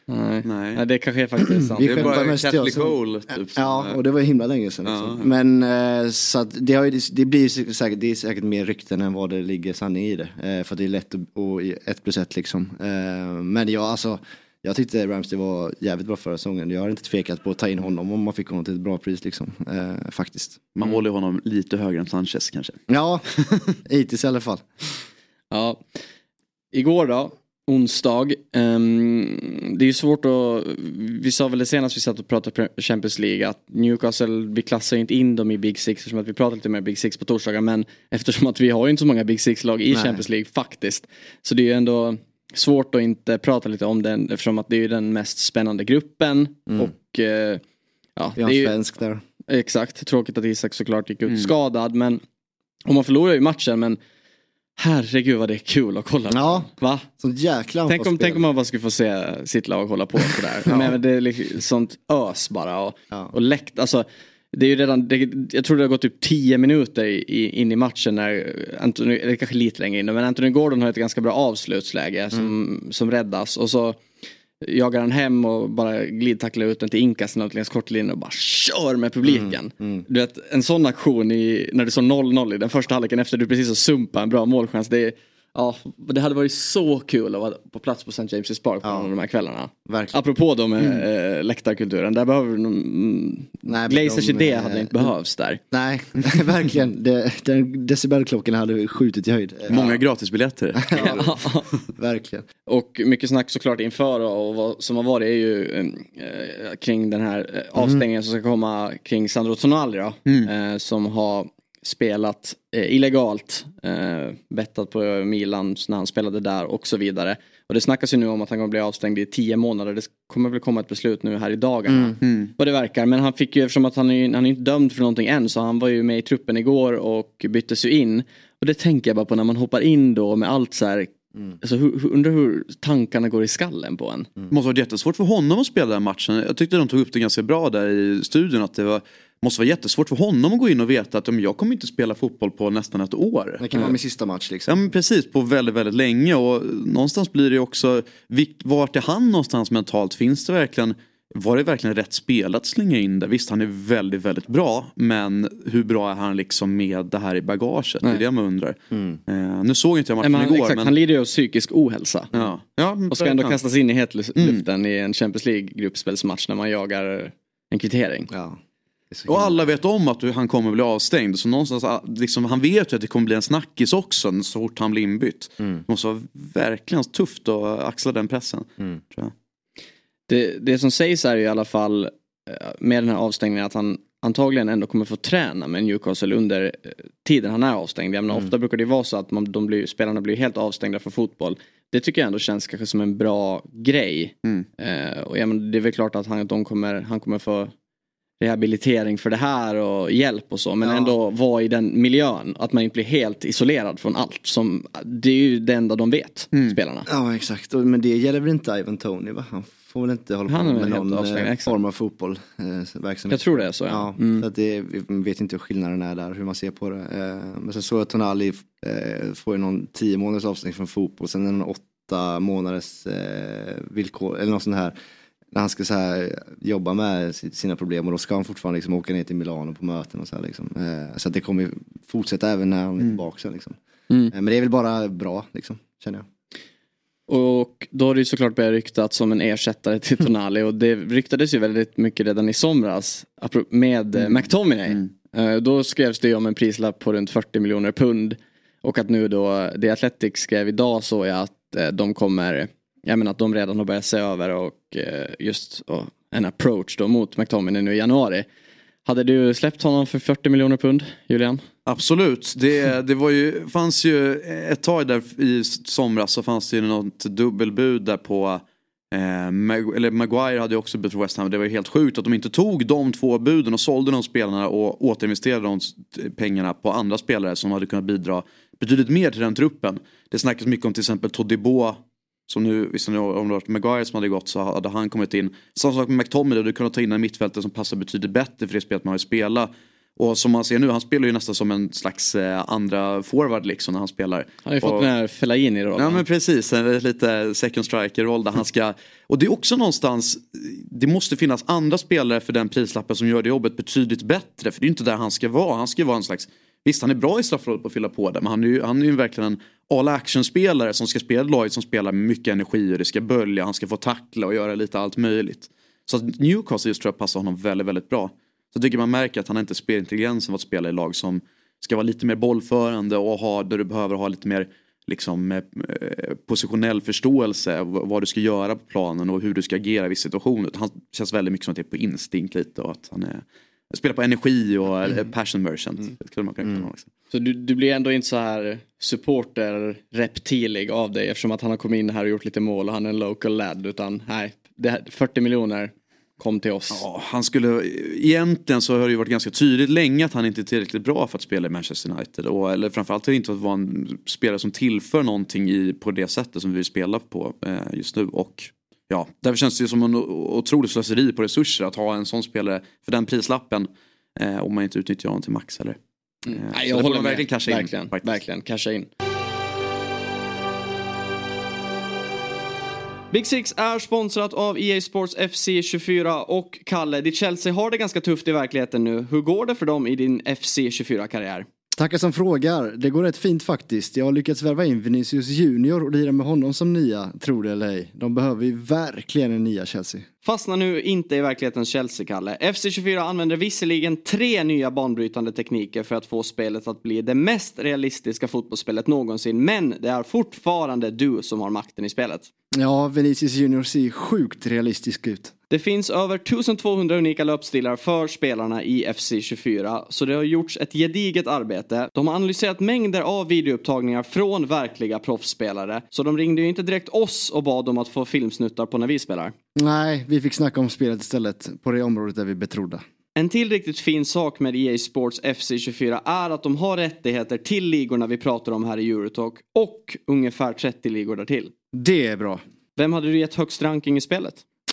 Nej. Nej. Nej, det kanske är faktiskt sant. Vi Det är bara mest Catholic Goal, typ, Ja, är- och det var himla länge sedan. Ja. Liksom. Men eh, så att det, har ju, det blir säkert, det är säkert mer rykten än vad det ligger sanning i det. Eh, för att det är lätt att, och ett plus ett liksom. Eh, men jag, alltså, jag tyckte Ramsey var jävligt bra förra säsongen. Jag har inte tvekat på att ta in honom om man fick honom till ett bra pris liksom. Eh, faktiskt. Man håller honom lite högre än Sanchez kanske. Ja, hittills i alla fall. Ja. Igår då, onsdag. ehm, det är ju svårt att, vi sa väl det senast vi satt och pratade Champions League att Newcastle, vi klassar ju inte in dem i Big Six eftersom att vi pratar lite mer Big Six på torsdagar men eftersom att vi har ju inte så många Big Six-lag i Nej. Champions League faktiskt. Så det är ju ändå svårt att inte prata lite om den eftersom att det är ju den mest spännande gruppen Mm. och eh, ja, Vi har det är ju, svensk där. Exakt, tråkigt att Isak såklart gick ut Mm. skadad men och man förlorar ju matchen men herregud vad det är kul att kolla på. Ja. Va? Sånt jäkla Tänk om, tänk om man bara skulle få se sitt lag hålla på sådär. Ja. men det är liksom sånt ös bara och, Ja. och läkt, alltså det är ju redan, det, jag tror det har gått typ 10 minuter i, in i matchen när Anthony, eller kanske lite längre in, men Anthony Gordon har ett ganska bra avslutsläge som, som räddas och så jagar han hem och bara glidtacklar ut den till inkasten och längs kortlinjen och bara kör med publiken. Du vet en sån aktion i, när det står 0-0 i den första halvleken efter du precis har sumpat en bra målchans. Det, är, ja, det hade varit så kul att vara på plats på St. James' Park på någon av de här kvällarna. Verkligen. Apropå då med eh, läktarkulturen, där behöver de, mm, Nej, Glazers de, idé eh, hade inte behövts där. Nej, verkligen. Det, den decibelklockan hade skjutit i höjd. Många gratisbiljetter. Ja, verkligen. Och mycket snack såklart inför och, vad som har varit är ju eh, kring den här eh, avstängningen som ska komma kring Sandro Tonali då, eh, som har spelat eh, illegalt, eh, bettat på Milan när han spelade där och så vidare. Och det snackas ju nu om att han kommer bli avstängd i tio månader. Det kommer väl komma ett beslut nu här i dagarna. Vad det verkar. Men han fick ju, eftersom att han är, han är inte dömd för någonting än, så han var ju med i truppen igår och byttes ju in. Och det tänker jag bara på när man hoppar in då med allt så här. Alltså, hur, undrar hur tankarna går i skallen på en. Det måste ha varit jättesvårt för honom att spela den matchen. Jag tyckte de tog upp det ganska bra där i studion. Att det var, måste vara jättesvårt för honom att gå in och veta att "Ja, men jag kommer inte spela fotboll på nästan ett år. Det kan vara min sista match liksom. Ja men precis, på väldigt, väldigt länge och någonstans blir det också, vart är han någonstans mentalt? Finns det verkligen, var det verkligen rätt spel att slänga in det? Visst han är väldigt, väldigt bra, men hur bra är han liksom med det här i bagaget? Det är Nej. det man undrar. Eh, nu såg inte jag Nej, matchen men han, igår. exakt, men... han lider ju av psykisk ohälsa. Ja. Ja, Och ska ändå verkligen. kastas in i hetluften i en Champions League-gruppspelsmatch när man jagar en kvittering. Ja. Och alla vet om att han kommer bli avstängd. Så någonstans, ah, liksom, han vet ju att det kommer bli en snackis också så fort han blir inbytt. Mm. Det måste vara verkligen tufft att axla den pressen. Mm. Det, det som sägs är i alla fall eh, med den här avstängningen att han antagligen ändå kommer få träna med Newcastle under eh, tiden han är avstängd. Jag menar, Mm. Ofta brukar det vara så att man, de blir, spelarna blir helt avstängda från fotboll. Det tycker jag ändå känns kanske som en bra grej. Mm. Eh, och jag menar, det är väl klart att han, de kommer, han kommer få rehabilitering för det här och hjälp och så. Men Ja. ändå vara i den miljön. Att man inte blir helt isolerad från allt. Som, det är ju det enda de vet, Mm. spelarna. Ja exakt, men det gäller väl inte Ivan Tony va? Han får väl inte hålla Han är på med någon eh, exakt. form av fotboll. Eh. Jag tror det är så, ja. ja Mm. så att det, vi vet inte hur skillnaden är där, hur man ser på det. Eh, men sen såg jag Tonali eh, får ju någon tio månaders avstängning från fotboll, sen en åtta månaders eh, villkor, eller något sånt här. När han ska så här, jobba med si- sina problem och då ska han fortfarande liksom åka ner till Milano på möten och så här liksom. Eh, så att det kommer fortsätta även när han är tillbaka sen liksom. Mm. Eh, men det är väl bara bra liksom, känner jag. Och då har det ju såklart börjat ryktats som en ersättare till Tonali och det ryktades ju väldigt mycket redan i somras med mm. McTominay. Eh, Då skrevs det ju om en prislapp på runt 40 miljoner pund och att nu då, det Athletic skrev idag så är att eh, de kommer, jag menar att de redan har börjat se över och eh, just och en approach då mot McTominay nu i januari. Hade du släppt honom för 40 miljoner pund, Julian? Absolut. Det, det var ju, fanns ju eh, ett tag där i somras så fanns det ju något dubbelbud där på eh, Mag- eller Maguire hade ju också bud för West Ham. Det var ju helt sjukt att de inte tog de två buden och sålde de spelarna och återinvesterade de pengarna på andra spelare som hade kunnat bidra betydligt mer till den truppen. Det snackas mycket om till exempel Todibo som nu, visst nu om det varit Maguire som hade gått så hade han kommit in. Samma sak med McTominay, du kunde ta in en mittfältare som passar betydligt bättre för det spelet man har spelat. Och som man ser nu, han spelar ju nästan som en slags eh, andra forward liksom när han spelar. Han har ju fått Och- den här Fellaini-rollen. Ja men precis, en lite second striker-roll där han ska... Och det är också någonstans, det måste finnas andra spelare för den prislappen som gör det jobbet betydligt bättre. För det är ju inte där han ska vara, han ska ju vara en slags... Visst han är bra i straffområdet på att fylla på det men han är ju, han är ju verkligen en all action-spelare som ska spela laget som spelar med mycket energi och det ska bölja, han ska få tackla och göra lite allt möjligt. Så att Newcastle just tror jag passar honom väldigt, väldigt bra. Så jag tycker man märker att han inte spelar intelligensen av att spela i lag som ska vara lite mer bollförande och ha, där du behöver ha lite mer liksom, eh, positionell förståelse av vad du ska göra på planen och hur du ska agera i vissa situationer. Han känns väldigt mycket som att det är på instinkt lite och att han är, spelar på energi och är passion merchant. Det skulle man kunna honom också. Så du, du blir ändå inte så här supporter-reptilig av dig eftersom att han har kommit in här och gjort lite mål och han är en local lad. Utan nej, här, 40 miljoner kom till oss. Ja, han skulle, egentligen så har det ju varit ganska tydligt länge att han inte är tillräckligt bra för att spela i Manchester United. Och, eller framförallt är det inte att vara en spelare som tillför någonting i, på det sättet som vi vill spela på eh, just nu. Och ja, därför känns det ju som en o- otroligt slöseri på resurser att ha en sån spelare för den prislappen. Eh, om man inte utnyttjar honom till max eller. Eh, Nej, jag håller med. verkligen casha in. verkligen, verkligen, casha in. Big Six är sponsrat av EA Sports FC 24 och Kalle, ditt Chelsea har det ganska tufft i verkligheten nu. Hur går det för dem i din FC 24-karriär? Tackar som frågar. Det går rätt fint faktiskt. Jag har lyckats värva in Vinicius Junior och lira med honom som nia, tror det eller ej. De behöver ju verkligen en nia Chelsea. Fastna nu inte i verklighetens Chelsea-Kalle. FC24 använder visserligen tre nya banbrytande tekniker för att få spelet att bli det mest realistiska fotbollsspelet någonsin, men det är fortfarande du som har makten i spelet. Ja, Vinicius Junior ser sjukt realistisk ut. Det finns över 1200 unika löpstilar för spelarna i FC24, så det har gjorts ett gediget arbete. De har analyserat mängder av videoupptagningar från verkliga proffsspelare, så de ringde ju inte direkt oss och bad om att få filmsnuttar på när vi spelar. Nej, vi fick snacka om spelet istället på det området där vi betrodda. En till riktigt fin sak med EA Sports FC24 är att de har rättigheter till ligorna vi pratar om här i Eurotalk och ungefär 30 ligor därtill. Det är bra. Vem hade du gett högst ranking i spelet?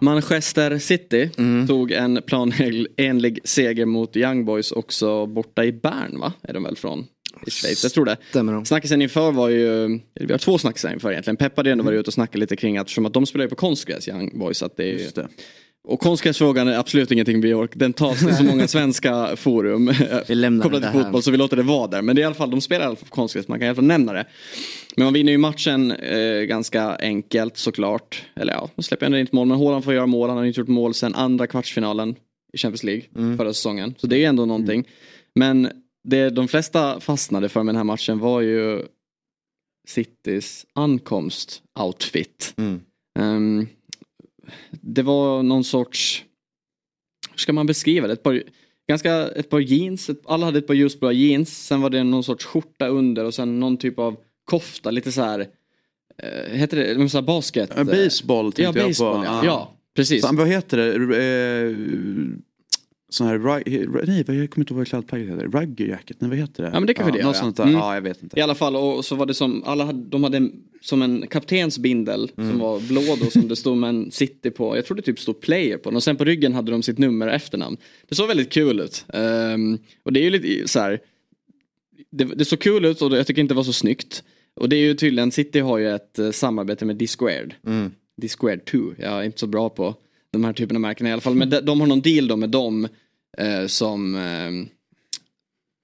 Manchester City tog en planenlig seger mot Young Boys också borta i Bern va? Är de väl från? I Schweiz, jag tror det. Snackisen inför var ju, vi har två snackisar inför egentligen. Pep hade ändå varit ute och snackat lite kring att, eftersom att de spelar ju på konstgräs Young Boys. Att det är, Och konstgräsfrågan är absolut ingenting vi orkar. Den tas i så många svenska forum. Vi lämnar kopplat till fotboll så vi låter det vara där. Men det är i alla fall, de spelar i alla fall konstgräs. Man kan i alla fall nämna det. Men man vinner ju matchen eh, ganska enkelt såklart. Eller ja, de släpper ändå inte mål. Men Haaland får göra mål. Han har inte gjort mål sedan andra kvartsfinalen i Champions League Mm. förra säsongen. Så det är ju ändå någonting. Men det de flesta fastnade för med den här matchen var ju Citys ankomst-outfit. Mm. Ehm, det var någon sorts, hur ska man beskriva det? Ett par, ganska, ett par jeans, ett, alla hade ett par ljusblåa jeans. Sen var det någon sorts skjorta under och sen någon typ av kofta, lite så här, eh, heter det, så här basket? Ja, baseball Ja, tänkte jag baseball på. ja. ja, precis. Så, vad heter det? Eh, sån här, nej jag kommer inte ihåg vad klädplagget heter. Rugger jacket, nej vad heter det? Ja men det kanske det gör, Något ja. sånt där, Mm. ja jag vet inte. I alla fall och så var det som, alla hade, de hade en, som en kaptensbindel Mm. som var blå då som det stod Man City på. Jag tror det typ stod player på den och sen på ryggen hade de sitt nummer och efternamn. Det såg väldigt kul ut. Ehm, och det är ju lite så här. Det, det såg kul ut och jag tycker inte det var så snyggt. Och det är ju tydligen, City har ju ett eh, samarbete med D-Squared. Mm. D-Squared 2, jag är inte så bra på de här typerna av märken i alla fall. Men de, de har någon deal då med dem eh, som eh,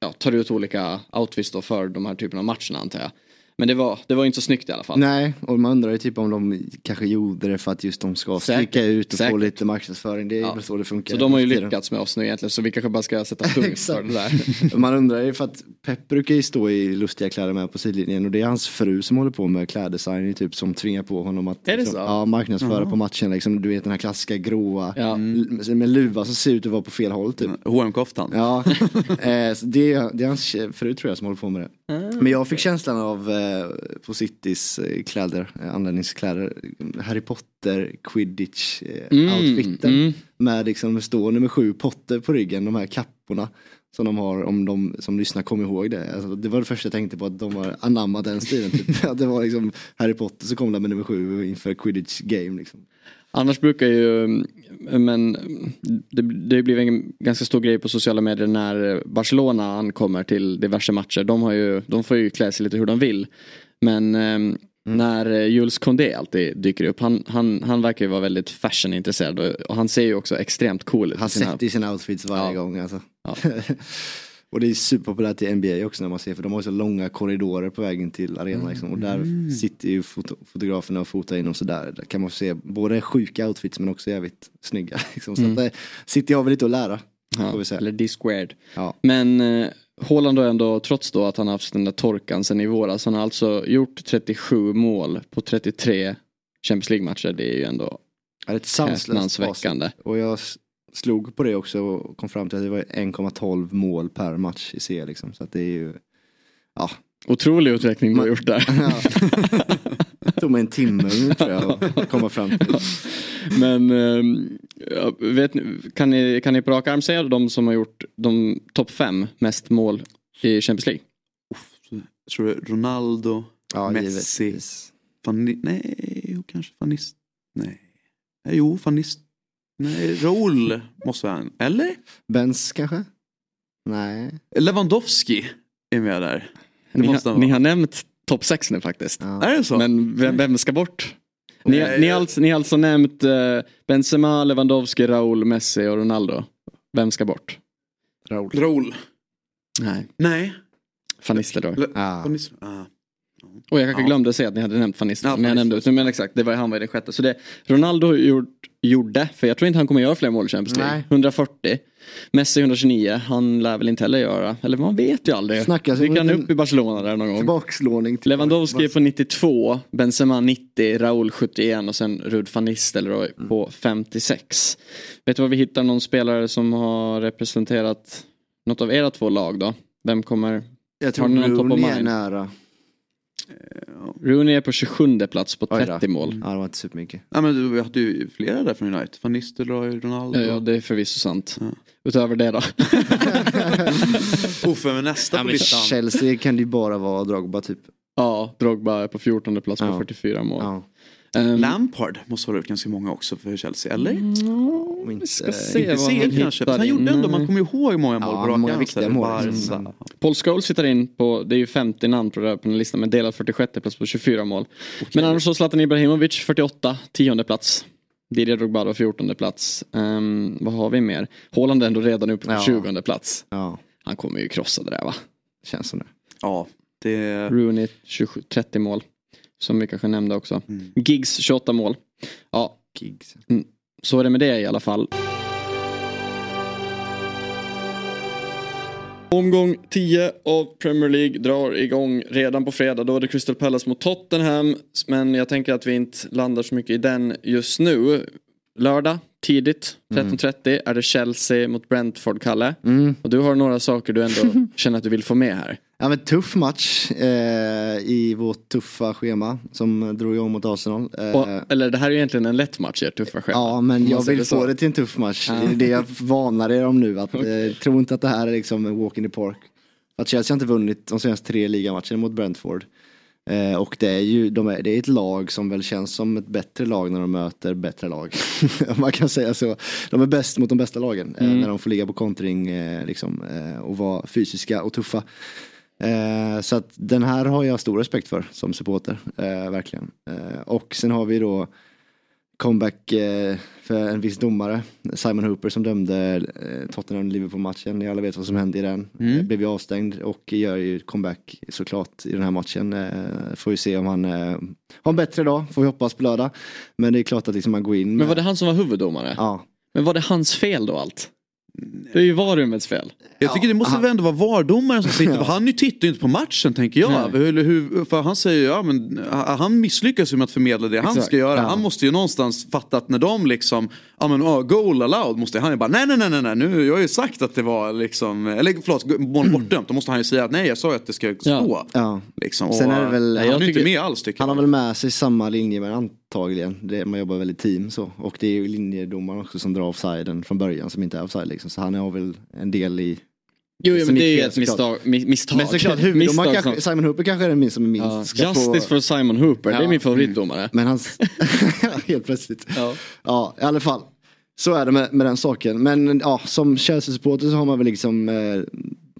ja, tar ut olika outfits då för de här typerna av matcherna antar jag. Men det var, det var inte så snyggt i alla fall. Nej, och man undrar ju typ om de kanske gjorde det för att just de ska Säkert. sticka ut och få Säkert. lite marknadsföring. Det är Ja. väl så det funkar. Så de har ju lyckats med oss nu egentligen så vi kanske bara ska sätta punkt för det där. Man undrar ju för att Pep brukar ju stå i lustiga kläder med på sidlinjen och det är hans fru som håller på med kläddesign typ som tvingar på honom att Är det liksom, så? ja, marknadsföra Jaha. på matchen liksom. Du vet den här klassiska gråa Ja. l- med luva som ser ut att vara på fel håll typ. H&M-koftan. Ja, eh, det, det är hans fru tror jag som håller på med det. Men jag fick känslan av eh, på Citys eh, kläder, eh, anläggningskläder, Harry Potter quidditch eh, Mm, outfiten. mm. Med liksom, det står nummer sju Potter på ryggen, de här kapporna. Som de har, om de som lyssnar kommer ihåg det. Alltså, det var det första jag tänkte på, att de har anammat den stilen. Typ. Att det var liksom Harry Potter som kom där med nummer sju inför quidditch game. Liksom. Annars brukar ju, men det, det blev en ganska stor grej på sociala medier när Barcelona ankommer till diverse matcher. De, har ju, de får ju klä sig lite hur de vill. Men ehm, när eh, Jules Condé alltid dyker upp, han, han, han verkar ju vara väldigt fashionintresserad och, och han ser ju också extremt cool ut. Har i sina- sett i sina outfits varje Ja. gång. Alltså. Ja. och det är superpopulärt i NBA också när man ser för de har ju så långa korridorer på vägen till arenan. Liksom, och där sitter ju foto fotograferna och fotar in och sådär. Där kan man se både sjuka outfits men också jävligt snygga. Liksom. Så Mm. att, eh, City har väl lite att lära. Ja, eller D-squared. Ja. Men eh, Haaland har ändå, trots då att han har haft den där torkan sen i våras, han har alltså gjort 37 mål på 33 Champions League-matcher. Det är ju ändå Ja, det är ett sanslöst häpnadsväckande. Och jag slog på det också och kom fram till att det var 1,12 mål per match i C. Liksom. Så att det är ju, ja. Otrolig utveckling du har gjort där. Det tog mig en timme tror jag att komma fram till. Men ehm, vet ni, kan, ni, kan ni på rak arm säga de som har gjort de topp fem mest mål i Champions League? Jag tror det är Ronaldo, Ja, Messi, givetvis. Van nej, kanske Van Nis- nej. nej, jo, Van nej, Raul måste vara en, eller? Benz kanske? Nej. Lewandowski är med där. Det Ni måste han ni har nämnt topp sex nu faktiskt. Är det så? Men vem, vem ska bort? Ni, Nej, ni, har alltså, ni har alltså nämnt eh, Benzema, Lewandowski, Raul, Messi och Ronaldo. Vem ska bort? Raul. Raul. Nej, Nej. Van Nistelrooy. Le- Ah. Och jag kanske Ja. glömde säga att ni hade nämnt Van Ja, Nistelrooy. Men jag nämnde men exakt, det var han var i den sjätte. Så det Ronaldo gjort, gjorde, för jag tror inte han kommer göra fler mål i Champions League. Nej. 140. Messi 129, han lär väl inte heller göra. Eller man vet ju aldrig. Snackas en liten upp i Barcelona där någon gång. Tillbakslåning. till- Lewandowski på 92, Benzema 90, Raul 71 och sen Rud van Nistelrooy Mm. på 56. Vet du vad vi hittar någon spelare som har representerat något av era två lag då? Vem kommer? Jag tror Rooney är nära. Rooney är på 27 plats på Oj då. 30 mål. Ja, det var inte supermycket. Ja, men du, hade ju flera där från United. Van Nistelrooy, Ronaldo. Ja, ja, det är förvisso sant. Ja. Utöver det då? Uffe med nästa Ja, på listan. Chelsea kan det ju bara vara Drogba typ. ja, Drogba är på 14 plats på Ja. 44 mål. Ehm, Lampard måste vara ganska många också för Chelsea, eller? Om inte, vi ska se Inte vad han kanske. hittar Han gjorde ändå, man kommer ju ihåg många mål Ja, på många viktiga mål. Mm. Paul Scholes sitter in på, det är ju 50 namn på, den här listan, men delad 46 plats på 24 mål. Men annars så Zlatan Ibrahimovic 48, tionde plats. Didier Drogba då 14 plats. Ehm, vad har vi mer? Haaland är ändå redan uppe på Ja. 20 plats. Ja. Han kommer ju krossa det där va? Känns som det. Ja, det... Rooney 27, 30 mål. Som vi kanske nämnde också. Giggs 28 mål. Ja, Gigs. Mm, så är det med det i alla fall. Omgång 10 av Premier League drar igång redan på fredag. Då är det Crystal Palace mot Tottenham. Men jag tänker att vi inte landar så mycket i den just nu. Lördag tidigt 13.30 är det Chelsea mot Brentford, Kalle. Mm. Och du har några saker du ändå känner att du vill få med här. Ja men tuff match eh, i vårt tuffa schema som drog igång mot Arsenal. Eh, Och, eller det här är ju egentligen en lätt match i ert tuffa schema. Ja men jag vill så. få det till en tuff match. Ja. Det är det jag varnar er om nu. Att, eh, tro inte att det här är liksom en walk in the park. Att Chelsea har inte vunnit de senaste tre ligamatcherna mot Brentford. Eh, och det är ju de är, det är ett lag som väl känns som ett bättre lag när de möter bättre lag. Man kan säga så. De är bäst mot de bästa lagen. Eh, Mm. när de får ligga på kontring eh, liksom, eh, och vara fysiska och tuffa. Eh, så att den här har jag stor respekt för som supporter. Eh, verkligen. Eh, och sen har vi då comeback eh, för en viss domare. Simon Hooper som dömde eh, Tottenham-Liverpool-matchen. Ni alla vet vad som hände i den. Mm. Eh, blev ju avstängd och gör ju comeback såklart i den här matchen. Får ju se om han har en bättre dag, får vi hoppas på lördag. Men det är klart att liksom man går in med... Men var det han som var huvuddomare? Ja. Men var det hans fel då allt? Det är ju varummets fel. Jag tycker det måste väl ändå vara VAR-domaren som sitter, för han tittar ju inte på matchen tänker jag. Hur, hur, för han säger ja men han misslyckas ju med att förmedla det han Exakt. ska göra. Ja. Han måste ju någonstans fatta att när de liksom, ja men oh, goal allowed måste han ju bara, nej nej nej nej, nej nu, jag har ju sagt att det var liksom, eller förlåt, mål bortdömt. Då måste han ju säga att nej jag sa ju att det ska stå. Ja. Liksom. Och, Sen är det väl, han är ju inte med alls tycker Han jag. har väl med sig samma linje men antagligen. Det, man jobbar väl i team så. Och det är ju linjedomaren också som drar offsiden från början som inte är offside liksom. Så han har väl en del i Jo, jo men det är ju ett misstag. mi- misstag. Men såklart huvuddomaren kanske, Simon Hooper kanske är den minst som är minst. Ja, Justice få- för Simon Hooper, det är Ja. min favoritdomare. Men hans... Helt plötsligt. Ja. ja, i alla fall. Så är det med, med den saken. Men ja, som Chelsea-supporter så har man väl liksom eh,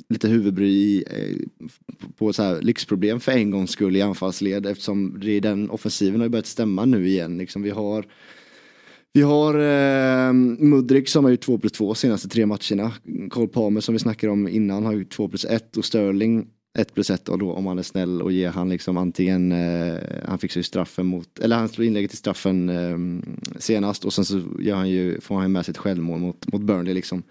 lite huvudbry eh, på så här lyxproblem för en gångs skull i anfallsled eftersom det är den offensiven har börjat stämma nu igen. Liksom, vi har vi har eh, Mudrik som har gjort 2 plus 2 senaste tre matcherna. Cole Palmer som vi snackade om innan har gjort 2 plus 1 och Sterling 1 plus 1 och då om han är snäll och ger han liksom antingen, eh, han fixar ju straffen mot, eller han slår inlägget i straffen eh, senast och sen så gör han ju, får han ju med sig ett självmål mot, mot Burnley liksom.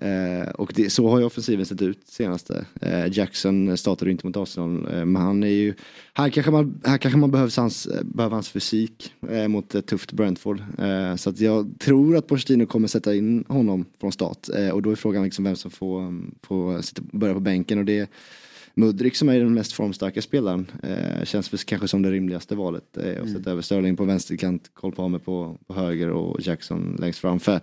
Eh, och det, så har ju offensiven sett ut senaste. Eh, Jackson startade ju inte mot Arsenal eh, men han är ju, här kanske man, här kanske man behöver hans, eh, behöver hans fysik eh, mot ett tufft Brentford. Eh, så att jag tror att Pochettino kommer sätta in honom från start eh, och då är frågan liksom vem som får, um, får sitta, börja på bänken och det Mudrik som är den mest formstarka spelaren eh, känns väl kanske som det rimligaste valet. Eh, och Mm. sätta över Sterling på vänsterkant, Cole Palmer på, på höger och Jackson längst fram. För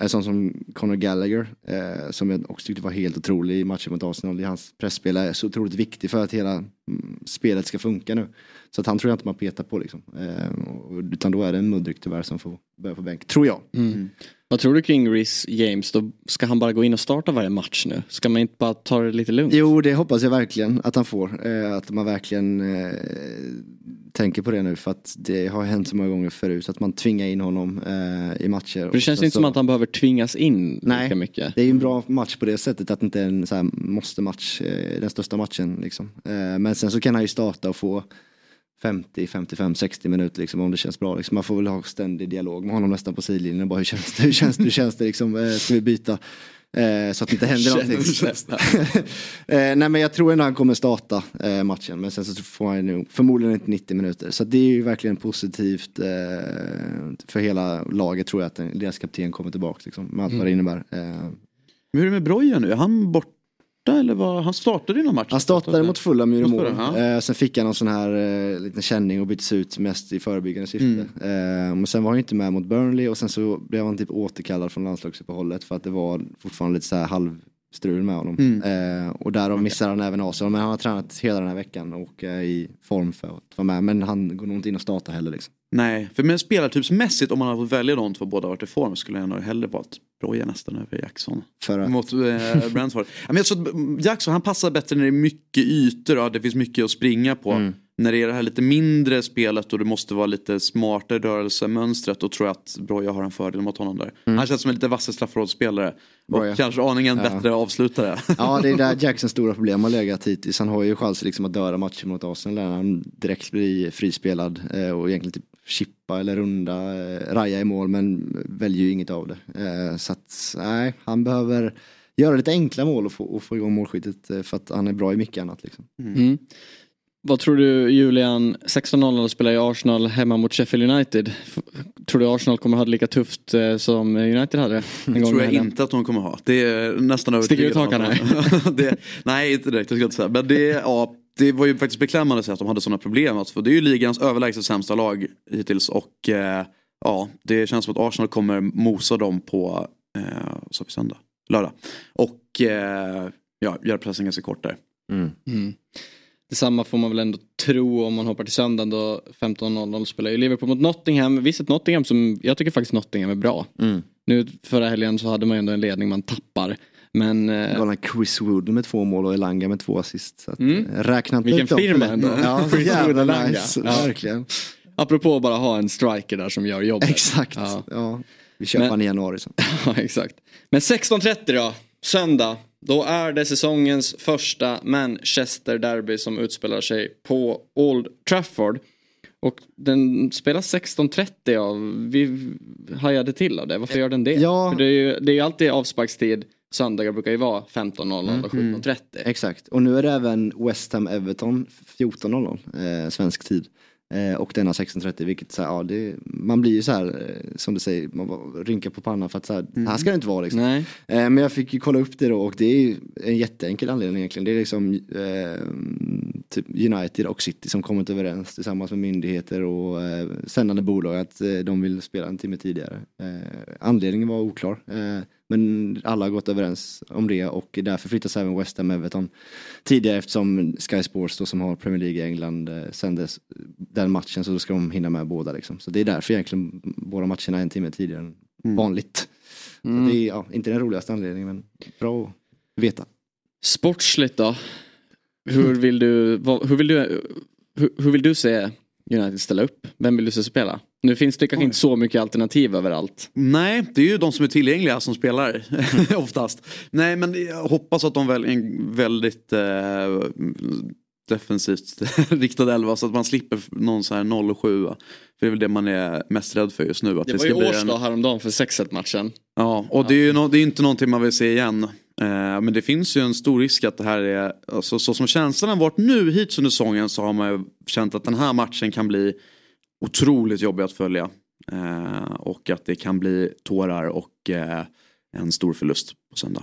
en sån som Conor Gallagher eh, som jag också tyckte var helt otrolig i matchen mot Arsenal. I hans pressspel är så otroligt viktig för att hela mm, spelet ska funka nu. Så att han tror jag inte man petar på liksom. Eh, och, utan då är det en Mudrik tyvärr som får börja på bänk. Tror jag. Mm. Vad tror du kring Rhys James? Då ska han bara gå in och starta varje match nu? Ska man inte bara ta det lite lugnt? Jo, det hoppas jag verkligen att han får. Eh, att man verkligen eh, tänker på det nu för att det har hänt så många gånger förut att man tvingar in honom eh, i matcher. För det känns inte som att han behöver tvingas in Nej, lika mycket. det är ju en bra match på det sättet att det inte är en så här måste-match, eh, den största matchen liksom. Eh, men sen så kan han ju starta och få 50, 55, 60 minuter liksom om det känns bra. Liksom. Man får väl ha ständig dialog med honom nästan på sidlinjen. Bara hur känns det? Hur känns det? Hur känns det liksom? Eh, ska vi byta? Eh, så att det inte händer någonting. Eh, nej men jag tror ändå han kommer starta eh, matchen. Men sen så får han ju förmodligen inte 90 minuter. Så det är ju verkligen positivt eh, för hela laget tror jag att deras kapten kommer tillbaka. Liksom, med allt vad det innebär. Eh, Men hur är det med Broja nu? Är han borta eller vad? Han startade i någon match? Han startade mot Fulham i mål. Eh, sen fick han någon sån här eh, liten känning och byttes ut mest i förebyggande syfte. Mm. Eh, men sen var han inte med mot Burnley och sen så blev han typ återkallad från landslagsuppehållet för att det var fortfarande lite så här halvstrul med honom. Mm. Eh, och därav missar han även Arsenal. Men han har tränat hela den här veckan och är i form för att vara med. Men han går nog inte in och startar heller liksom. Nej, för men spelartypsmässigt om man hade fått välja de två båda varit i form skulle jag nog hellre valt Broja nästan över Jackson. För att... Mot eh, Brentford. Men jag tror att Jackson han passar bättre när det är mycket ytor och det finns mycket att springa på. Mm. när det är det här lite mindre spelet och det måste vara lite smartare rörelsemönstret då tror jag att Broja har en fördel mot honom där. Han känns som en lite vassare straffområdesspelare. Och Mm. Broja. kanske aningen Ja. bättre avslutare. Ja, det är där Jacksons stora problem har legat hittills. Han har ju chans liksom att döda matchen mot Arsenal där han direkt blir frispelad eh, och egentligen typ chippa eller runda eh, Raja i mål men väljer ju inget av det. Eh, så att nej, han behöver göra lite enkla mål och få, och få igång målskyttet eh, för att han är bra i mycket annat. Liksom. Mm. Vad tror du Julian, 16-0 spelar i Arsenal hemma mot Sheffield United. Tror du Arsenal kommer ha det lika tufft som United hade? En Det tror jag helgen? inte att de kommer ha. Det är nästan Sticker övertygad ut om hakan att- det, Nej, inte direkt. Jag ska inte säga. Men det, ja, det var ju faktiskt beklämmande att se att de hade sådana problem. Alltså, För det är ju ligans överlägset sämsta lag hittills. Och eh, ja, det känns som att Arsenal kommer mosa dem på eh, så vi söndag, lördag. Och eh, ja, göra pressen ganska kort där. Mm. Detsamma får man väl ändå tro om man hoppar till söndagen då 15.00 spelar ju Liverpool mot Nottingham. Visst ett Nottingham som, jag tycker faktiskt Nottingham är bra. Mm. Nu förra helgen så hade man ju ändå en ledning man tappar. Men eh, Galna Chris Wood med två mål och Elanga med två assist. Så att, Mm. eh, räkna inte vilken firma ändå. Ja, Chris jävla nice. Ja. Verkligen. Apropå bara ha en striker där som gör jobbet. Exakt. Ja. Ja. Vi köper Men- han i januari sen. Ja, exakt. Men 16.30 då, söndag. Då är det säsongens första Manchester Derby som utspelar sig på Old Trafford. Och den spelas 16.30 ja. Vi hajade till av det. Varför gör den det? Ja. För det är ju det är alltid avsparkstid. Söndagar brukar ju vara 15.00 och 17.30. Exakt. Och nu är det även West Ham Everton 14.00 eh, svensk tid. Eh, och denna 16.30 vilket så här, ja, det, man blir ju så här eh, som du säger, man bara rynkar på pannan för att så här, här ska det inte vara liksom. Nej. Eh, men jag fick ju kolla upp det då och det är ju en jätteenkel anledning egentligen. Det är liksom eh, typ United och City som kommit överens tillsammans med myndigheter och eh, sändande bolag att eh, de vill spela en timme tidigare. Eh, anledningen var oklar. Eh, men alla har gått överens om det och därför flyttas även West Ham Everton tidigare eftersom Sky Sports då, som har Premier League i England eh, sänder den matchen så då ska de hinna med båda liksom. Så det är därför egentligen båda matcherna är en timme tidigare än vanligt. Mm. Så det är ja, inte den roligaste anledningen men bra att veta. Sportsligt då? Hur vill du, vad, hur vill du, hur, hur vill du se United ställa upp? Vem vill du se spela? Nu finns det kanske inte så mycket alternativ överallt. Nej, det är ju de som är tillgängliga som spelar oftast. Nej, men jag hoppas att de väljer en väldigt eh, defensivt riktad elva så att man slipper någon sån här 07 För det är väl det man är mest rädd för just nu. Att Det det, var ju Årsta en... häromdagen för 6-1 matchen. Ja, och det är ju no, det är inte någonting man vill se igen. Eh, men det finns ju en stor risk att det här är, alltså, så som känslan har varit nu hittills under säsongen så har man ju känt att den här matchen kan bli otroligt jobbig att följa. Eh, och att det kan bli tårar och eh, en stor förlust på söndag.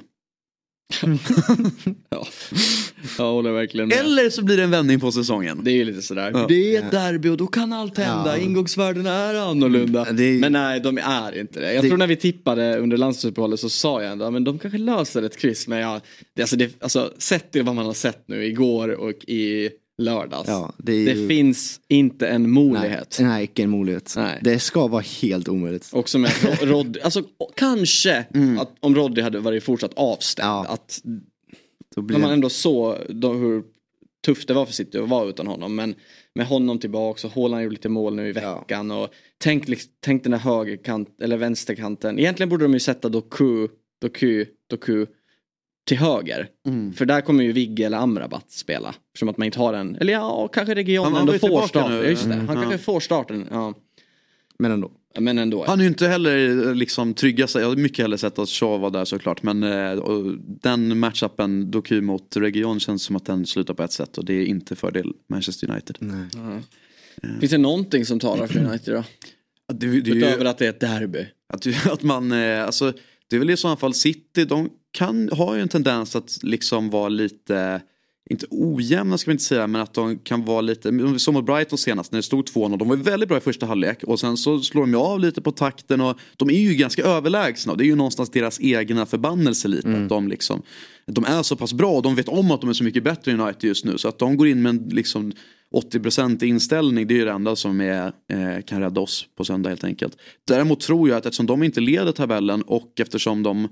ja. Jag håller verkligen med. Eller så blir det en vändning på säsongen. Det är ju lite sådär. Ja. Det är ett derby och då kan allt hända. Ja. Ingångsvärdena är annorlunda. Mm, är- Men nej, de är inte det. Jag Det- tror när vi tippade under landslagsuppehållet så sa jag ändå att de kanske löser ett kryss. Men jag, det, alltså, det, alltså, sett till vad man har sett nu igår och i lördags. Ja, det är det ju- finns inte en möjlighet. Nej, nej, icke en möjlighet. Nej. Det ska vara helt omöjligt. Också med Ro- Rod, alltså kanske att om Rodri hade varit fortsatt avstängd. Ja. Att Då blir när man ändå såg hur tufft det var för City att vara utan honom. Men med honom tillbaka och Haaland gjorde lite mål nu i veckan. Och tänk, tänk den där högerkant eller vänsterkanten. Egentligen borde de ju sätta Doku, Doku, Doku till höger. Mm. För där kommer ju Vigge eller Amrabat spela. Eftersom att man inte har en, eller ja kanske Region ändå får starten. nu. Ja, Just det. Mm, Han ja. kanske får starten. Ja. Men ändå. Men ändå. Han är ju inte heller eh, liksom trygga sig. Jag hade mycket hellre sett att Shaw var där såklart. Men eh, den matchupen Doku mot Region känns som att den slutar på ett sätt. Och det är inte fördel Manchester United. Ja. Finns det någonting som talar för United då? Det, det Utöver att det är ett derby. Att, att man, eh, alltså, det är väl i så fall City, de kan, har ju en tendens att liksom vara lite, inte ojämna ska vi inte säga, men att de kan vara lite, såg mot Brighton senast när det stod 2-0, de var ju väldigt bra i första halvlek och sen så slår de ju av lite på takten och de är ju ganska överlägsna och det är ju någonstans deras egna förbannelse lite. Att de, liksom, de är så pass bra och de vet om att de är så mycket bättre än United just nu så att de går in med en liksom 80% inställning, det är ju det enda som är, eh, kan rädda oss på söndag helt enkelt. Däremot tror jag att eftersom de inte leder tabellen och eftersom de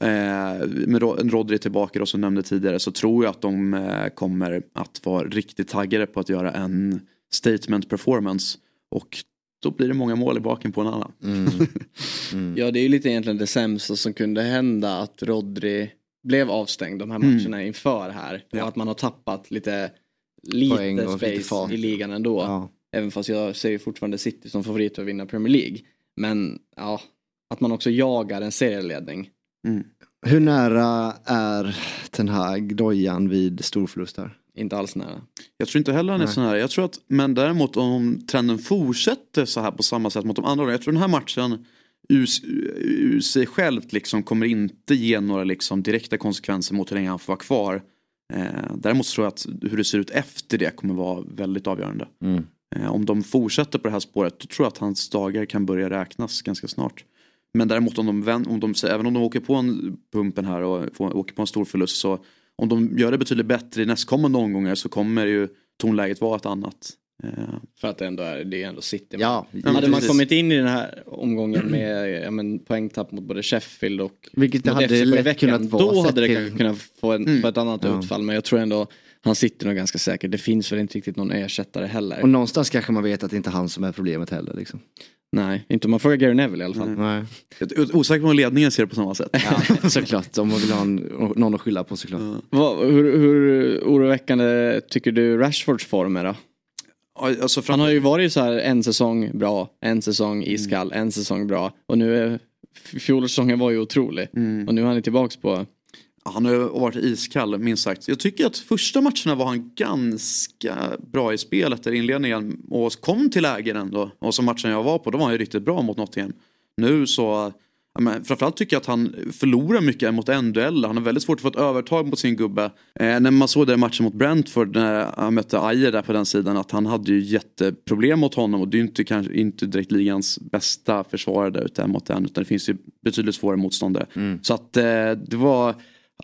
Eh, med Ro- Rodri tillbaka då som nämnde tidigare så tror jag att de eh, kommer att vara riktigt taggade på att göra en statement performance. Och då blir det många mål i baken på en annan. Ja det är ju lite egentligen det sämsta som kunde hända att Rodri blev avstängd de här Mm. matcherna inför här. Och att man har tappat lite, lite space i ligan ändå. Ja. Även fast jag ser ju fortfarande City som favorit att vinna Premier League. Men ja, att man också jagar en serieledning. Hur nära är Ten Hag dojan vid storförluster? Inte alls nära. Jag tror inte heller han är Nej. sån här. Jag tror att, men däremot om trenden fortsätter så här på samma sätt mot de andra. Jag tror den här matchen ur, ur sig självt liksom kommer inte ge några liksom direkta konsekvenser mot hur länge han får vara kvar. Eh, däremot tror jag att hur det ser ut efter det kommer vara väldigt avgörande. Eh, om de fortsätter på det här spåret då tror jag att hans dagar kan börja räknas ganska snart. Men däremot om de, om de även om de åker på en pumpen här och får, åker på en stor förlust så om de gör det betydligt bättre i nästkommande omgångar så kommer ju tonläget vara ett annat. Eh, För att det ändå är, det är ändå City. Ja, Hade man kommit in i den här omgången med ja, men, poängtapp mot både Sheffield och Vilket det hade lätt veckan, kunnat vara, Då hade det till- kunnat få, en, Mm. få ett annat Ja. utfall. Men jag tror ändå han sitter nog ganska säkert. Det finns väl inte riktigt någon ersättare heller. Och någonstans kanske man vet att det inte är han som är problemet heller. Liksom. Nej, inte om man frågar Gary Neville i alla fall. Nej. osäker på om ledningen ser det på samma sätt. Ja, såklart, om man vill ha en, någon att skylla på såklart. Vad, hur, hur oroväckande tycker du Rashfords form är då? Alltså Han har ju varit så här en säsong bra, en säsong iskall, en säsong bra. Och nu fjolårssäsongen var ju otrolig. Och nu är han tillbaks på Han har varit iskall minst sagt. Jag tycker att första matcherna var han ganska bra i spelet där i inledningen och kom till lägen ändå. Och som matchen jag var på då var han ju riktigt bra mot Nottingham. Nu så, men framförallt tycker jag att han förlorar mycket mot en duell. Han har väldigt svårt att få ett övertag mot sin gubbe. Eh, när man såg den matchen mot Brentford när han mötte Ajer där på den sidan att han hade ju jätteproblem mot honom och det är ju inte, kanske, inte direkt ligans bästa försvarare där ute mot den utan det finns ju betydligt svårare motståndare. Så att eh, det var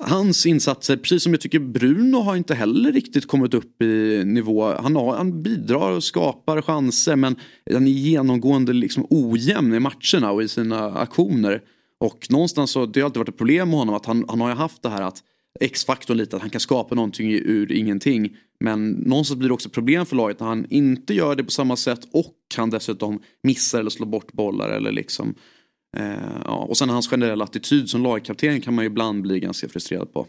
Hans insatser, precis som jag tycker Bruno har inte heller riktigt kommit upp i nivå. Han, har, han bidrar och skapar chanser men han är genomgående liksom ojämn i matcherna och i sina aktioner. Och någonstans så, det har alltid varit ett problem med honom att han, han har ju haft det här att X-faktorn lite, att han kan skapa någonting ur ingenting. Men någonstans blir det också problem för laget när han inte gör det på samma sätt och han dessutom missar eller slår bort bollar eller liksom ja, och sen hans generella attityd som lagkapten kan man ju ibland bli ganska frustrerad på.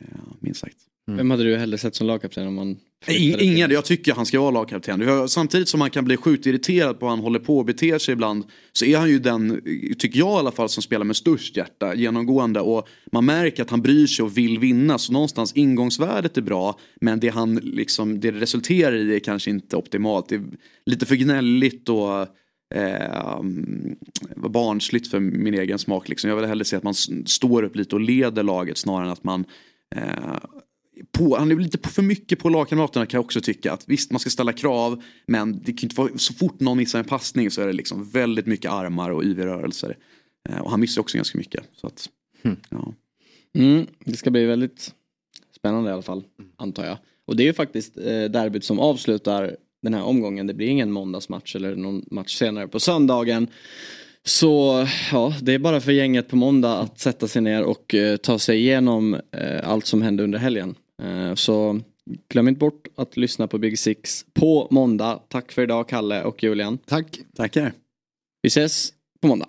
Eh, minst sagt. Vem hade du hellre sett som lagkapten om man I- Ingen, jag tycker han ska vara lagkapten. Samtidigt som man kan bli sjukt irriterad på hur han håller på och beter sig ibland. Så är han ju den, tycker jag i alla fall, som spelar med störst hjärta genomgående. Och man märker att han bryr sig och vill vinna. Så någonstans ingångsvärdet är bra. Men det han liksom, det det resulterar i är kanske inte optimalt. Det är lite för gnälligt och eh, um, barnsligt för min egen smak. Liksom. Jag vill hellre se att man står upp lite och leder laget snarare än att man eh, på, han är lite på för mycket på lagkamraterna kan jag också tycka. Att visst, man ska ställa krav, men det kan inte vara, så fort någon missar en passning så är det liksom väldigt mycket armar och yvig-rörelser. Eh, och han missar också ganska mycket. Så att, ja. Mm, det ska bli väldigt spännande i alla fall, antar jag. Och det är ju faktiskt eh, derbyt som avslutar den här omgången. Det blir ingen måndagsmatch eller någon match senare på söndagen. Så ja, det är bara för gänget på måndag att sätta sig ner och eh, ta sig igenom eh, allt som hände under helgen. Eh, så glöm inte bort att lyssna på Big Six på måndag. Tack för idag Kalle och Julian. Tack. Tackar. Vi ses på måndag.